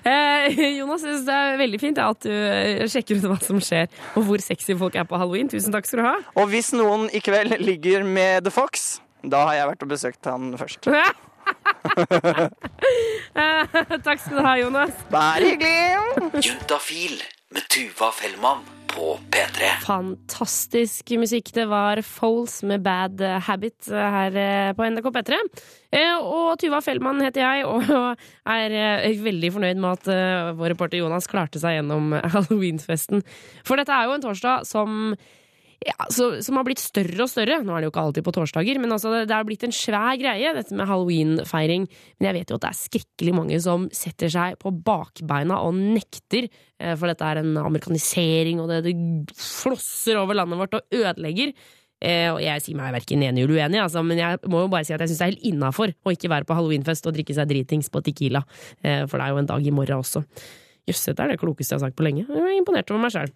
Eh, Jonas, jeg synes det er veldig fint at du eh, sjekker ut hva som skjer, og hvor sexy folk er på halloween. Tusen takk skal du ha. Og hvis noen i kveld ligger med The Fox, da har jeg vært og besøkt han først. Eh, takk skal du ha, Jonas. Bare hyggelig. Juntafil med Tuva Fellmann på P3. Fantastisk musikk. Det var Foles med Bad Habit her eh, på NRK P3. Eh, Og Tuva Fellmann heter jeg, og er eh, veldig fornøyd med at eh, vår reporter Jonas klarte seg gjennom halloweenfesten. For dette er jo en torsdag som ja, så, som har blitt større og større. Nå er det jo ikke alltid på torsdager, men altså, det, har blitt en svær greie, dette med halloween-feiring. Men jeg vet jo at det er skrekkelig mange som setter seg på bakbeina og nekter, eh, for dette er en amerikanisering, og det, det flosser over landet vårt og ødelegger. Eh, og jeg sier meg verken enig eller uenig, altså, men jeg må jo bare si at jeg syns det er helt innafor å ikke være på halloweenfest og drikke seg dritings på Tequila, eh, for det er jo en dag i morgen også. Jøss, dette er det klokeste jeg har sagt på lenge. Jeg er imponert over meg sjøl.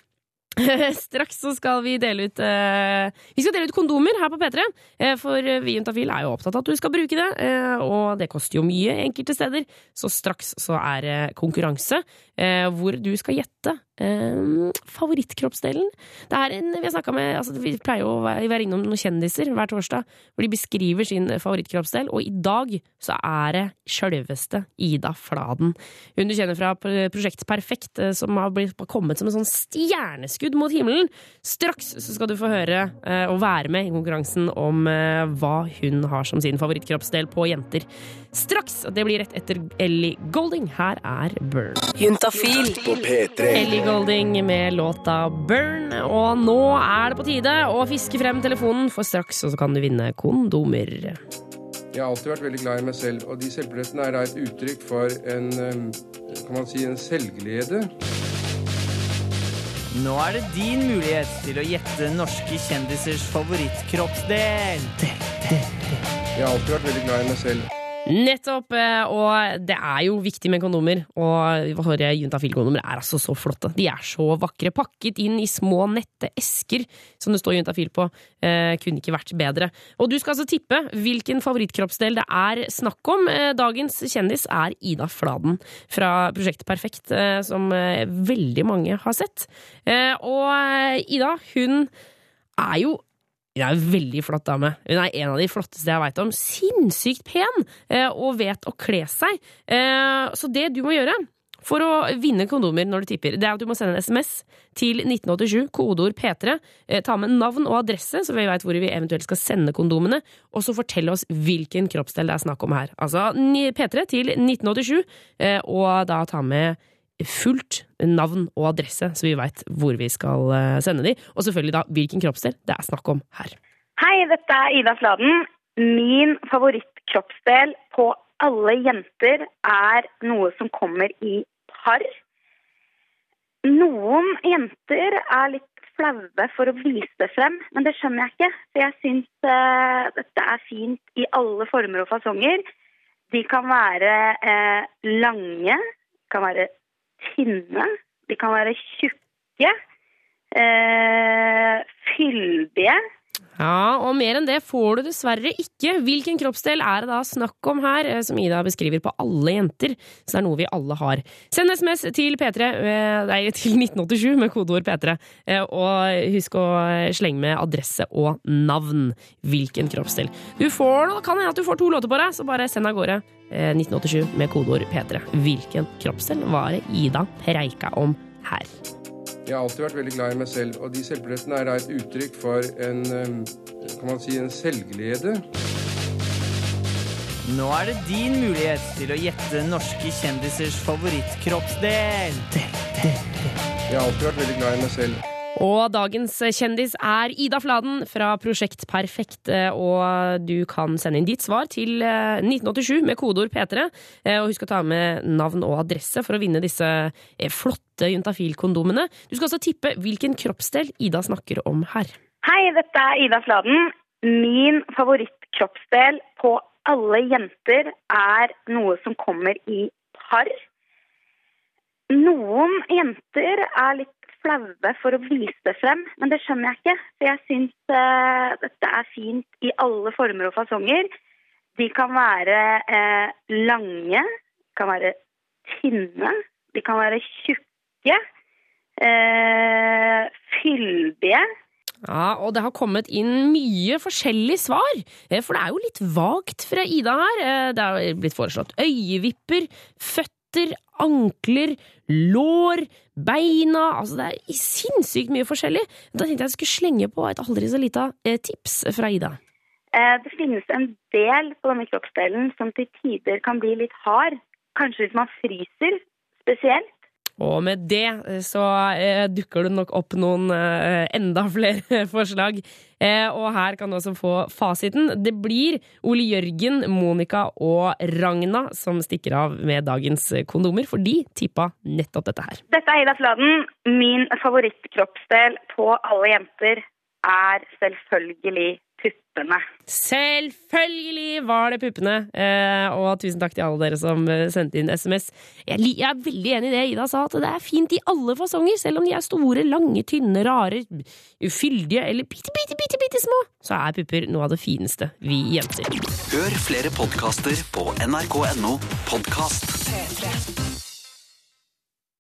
Straks så skal vi dele ut eh, Vi skal dele ut kondomer her på P3. Eh, for vi Juntafil er jo opptatt av at du skal bruke det, eh, og det koster jo mye enkelte steder. Så straks så er det konkurranse eh, hvor du skal gjette eh, favorittkroppsdelen. Det er en, vi, har med, altså, vi pleier jo å være innom noen kjendiser hver torsdag hvor de beskriver sin favorittkroppsdel, og i dag så er det sjølveste Ida Fladen. Hun du kjenner fra Prosjekt Perfekt, eh, som har blitt, kommet som en sånn stjerneskudd mot himmelen. Straks så skal du få høre eh, og være med i konkurransen om eh, hva hun har som sin favorittkroppsdel på jenter. Straks! Det blir rett etter Ellie Golding. Her er Burn. Juntafil på P3. Ellie Golding med låta Burn. Og nå er det på tide å fiske frem telefonen, for straks så kan du vinne kondomer. Jeg har alltid vært veldig glad i meg selv, og de selvbillettene er da et uttrykk for en kan man si, en selvglede. Nå er det din mulighet til å gjette norske kjendisers favorittkroppsdel. Jeg har alltid vært veldig glad i meg selv. Nettopp! eh, Og det er jo viktig med kondomer. Og våre Juntafil-kondomer er altså så flotte. De er så vakre. Pakket inn i små, nette esker som det står Juntafil på. Eh, kunne ikke vært bedre. Og du skal altså tippe hvilken favorittkroppsdel det er snakk om. Eh, dagens kjendis er Ida Fladen fra Prosjektet Perfekt, eh, som eh, veldig mange har sett. Eh, og Ida, hun er jo hun er en veldig flott dame. Hun er en av de flotteste jeg veit om. Sinnssykt pen! eh, Og vet å kle seg. Eh, Så det du må gjøre for å vinne kondomer når du tipper, det er at du må sende en SMS til 1987, kodeord P3. eh, Ta med navn og adresse, så vi veit hvor vi eventuelt skal sende kondomene. Og så fortell oss hvilken kroppsdel det er snakk om her. Altså P3 til 1987, eh, og da ta med fullt navn og adresse, så vi veit hvor vi skal eh, sende de. Og selvfølgelig da hvilken kroppsdel det er snakk om her. Hei, dette er Ida Fladen. Min favorittkroppsdel på alle jenter er noe som kommer i par. Noen jenter er litt flaue for å vise det frem, men det skjønner jeg ikke. For jeg syns uh, dette er fint i alle former og fasonger. De kan være uh, lange, kan være tynne, de kan være tjukke, eh, fyldige. Ja, og mer enn det får du dessverre ikke. Hvilken kroppsdel er det da snakk om her, eh, som Ida beskriver på alle jenter? Så det er noe vi alle har. Send SMS til P3, eh, nei, til 1987 med kodeord P3. eh, Og husk å slenge med adresse og navn. Hvilken kroppsdel. Du får, kan hende at du får to låter på deg, så bare send av gårde. Eh, 1987 med kodeord P3. Hvilken kroppsdel var det Ida preika om her? Jeg har alltid vært veldig glad i meg selv, og de selvbillettene er da et uttrykk for en kan man si, en selvglede. Nå er det din mulighet til å gjette norske kjendisers favorittkroppsdel. Jeg har alltid vært veldig glad i meg selv. Og dagens kjendis er Ida Fladen fra Prosjekt Perfekt. eh, Og du kan sende inn ditt svar til eh, 1987 med kodeord P3. Eh, Og husk å ta med navn og adresse for å vinne disse eh, flotte juntafil-kondomene. Du skal også tippe hvilken kroppsdel Ida snakker om her. Hei, dette er Ida Fladen. Min favorittkroppsdel på alle jenter er noe som kommer i par. Noen jenter er litt flaue for å vise det frem, men det skjønner jeg ikke. For jeg syns uh, dette er fint i alle former og fasonger. De kan være uh, lange, kan være tynne, de kan være tjukke, uh, fyldige. Ja, og det har kommet inn mye forskjellig svar, for det er jo litt vagt fra Ida her. Det har blitt foreslått øyevipper, føtter, ankler, lår, beina Altså det er sinnssykt mye forskjellig. Da tenkte jeg jeg skulle slenge på et aldri så lita eh, tips fra Ida. Eh, Det finnes en del på denne kroppsdelen som til tider kan bli litt hard. Kanskje hvis man fryser spesielt. Og med det eh, så eh, dukker det nok opp noen eh, enda flere forslag. Og her kan du også få fasiten. Det blir Ole Jørgen, Monica og Ragna som stikker av med dagens kondomer, for de tippa nettopp dette her. Dette er Ida Fladen. Min favorittkroppsdel på alle jenter er selvfølgelig puppene. Selvfølgelig var det puppene! Eh, og tusen takk til alle dere som eh, sendte inn SMS. Jeg, li- jeg er veldig enig i det Ida sa, at det er fint i alle fasonger. Selv om de er store, lange, tynne, rare, ufyldige eller bitte, bitte, bitte, bitte små, så er pupper noe av det fineste vi jenter. Hør flere podkaster på nrk.no podkast. P3.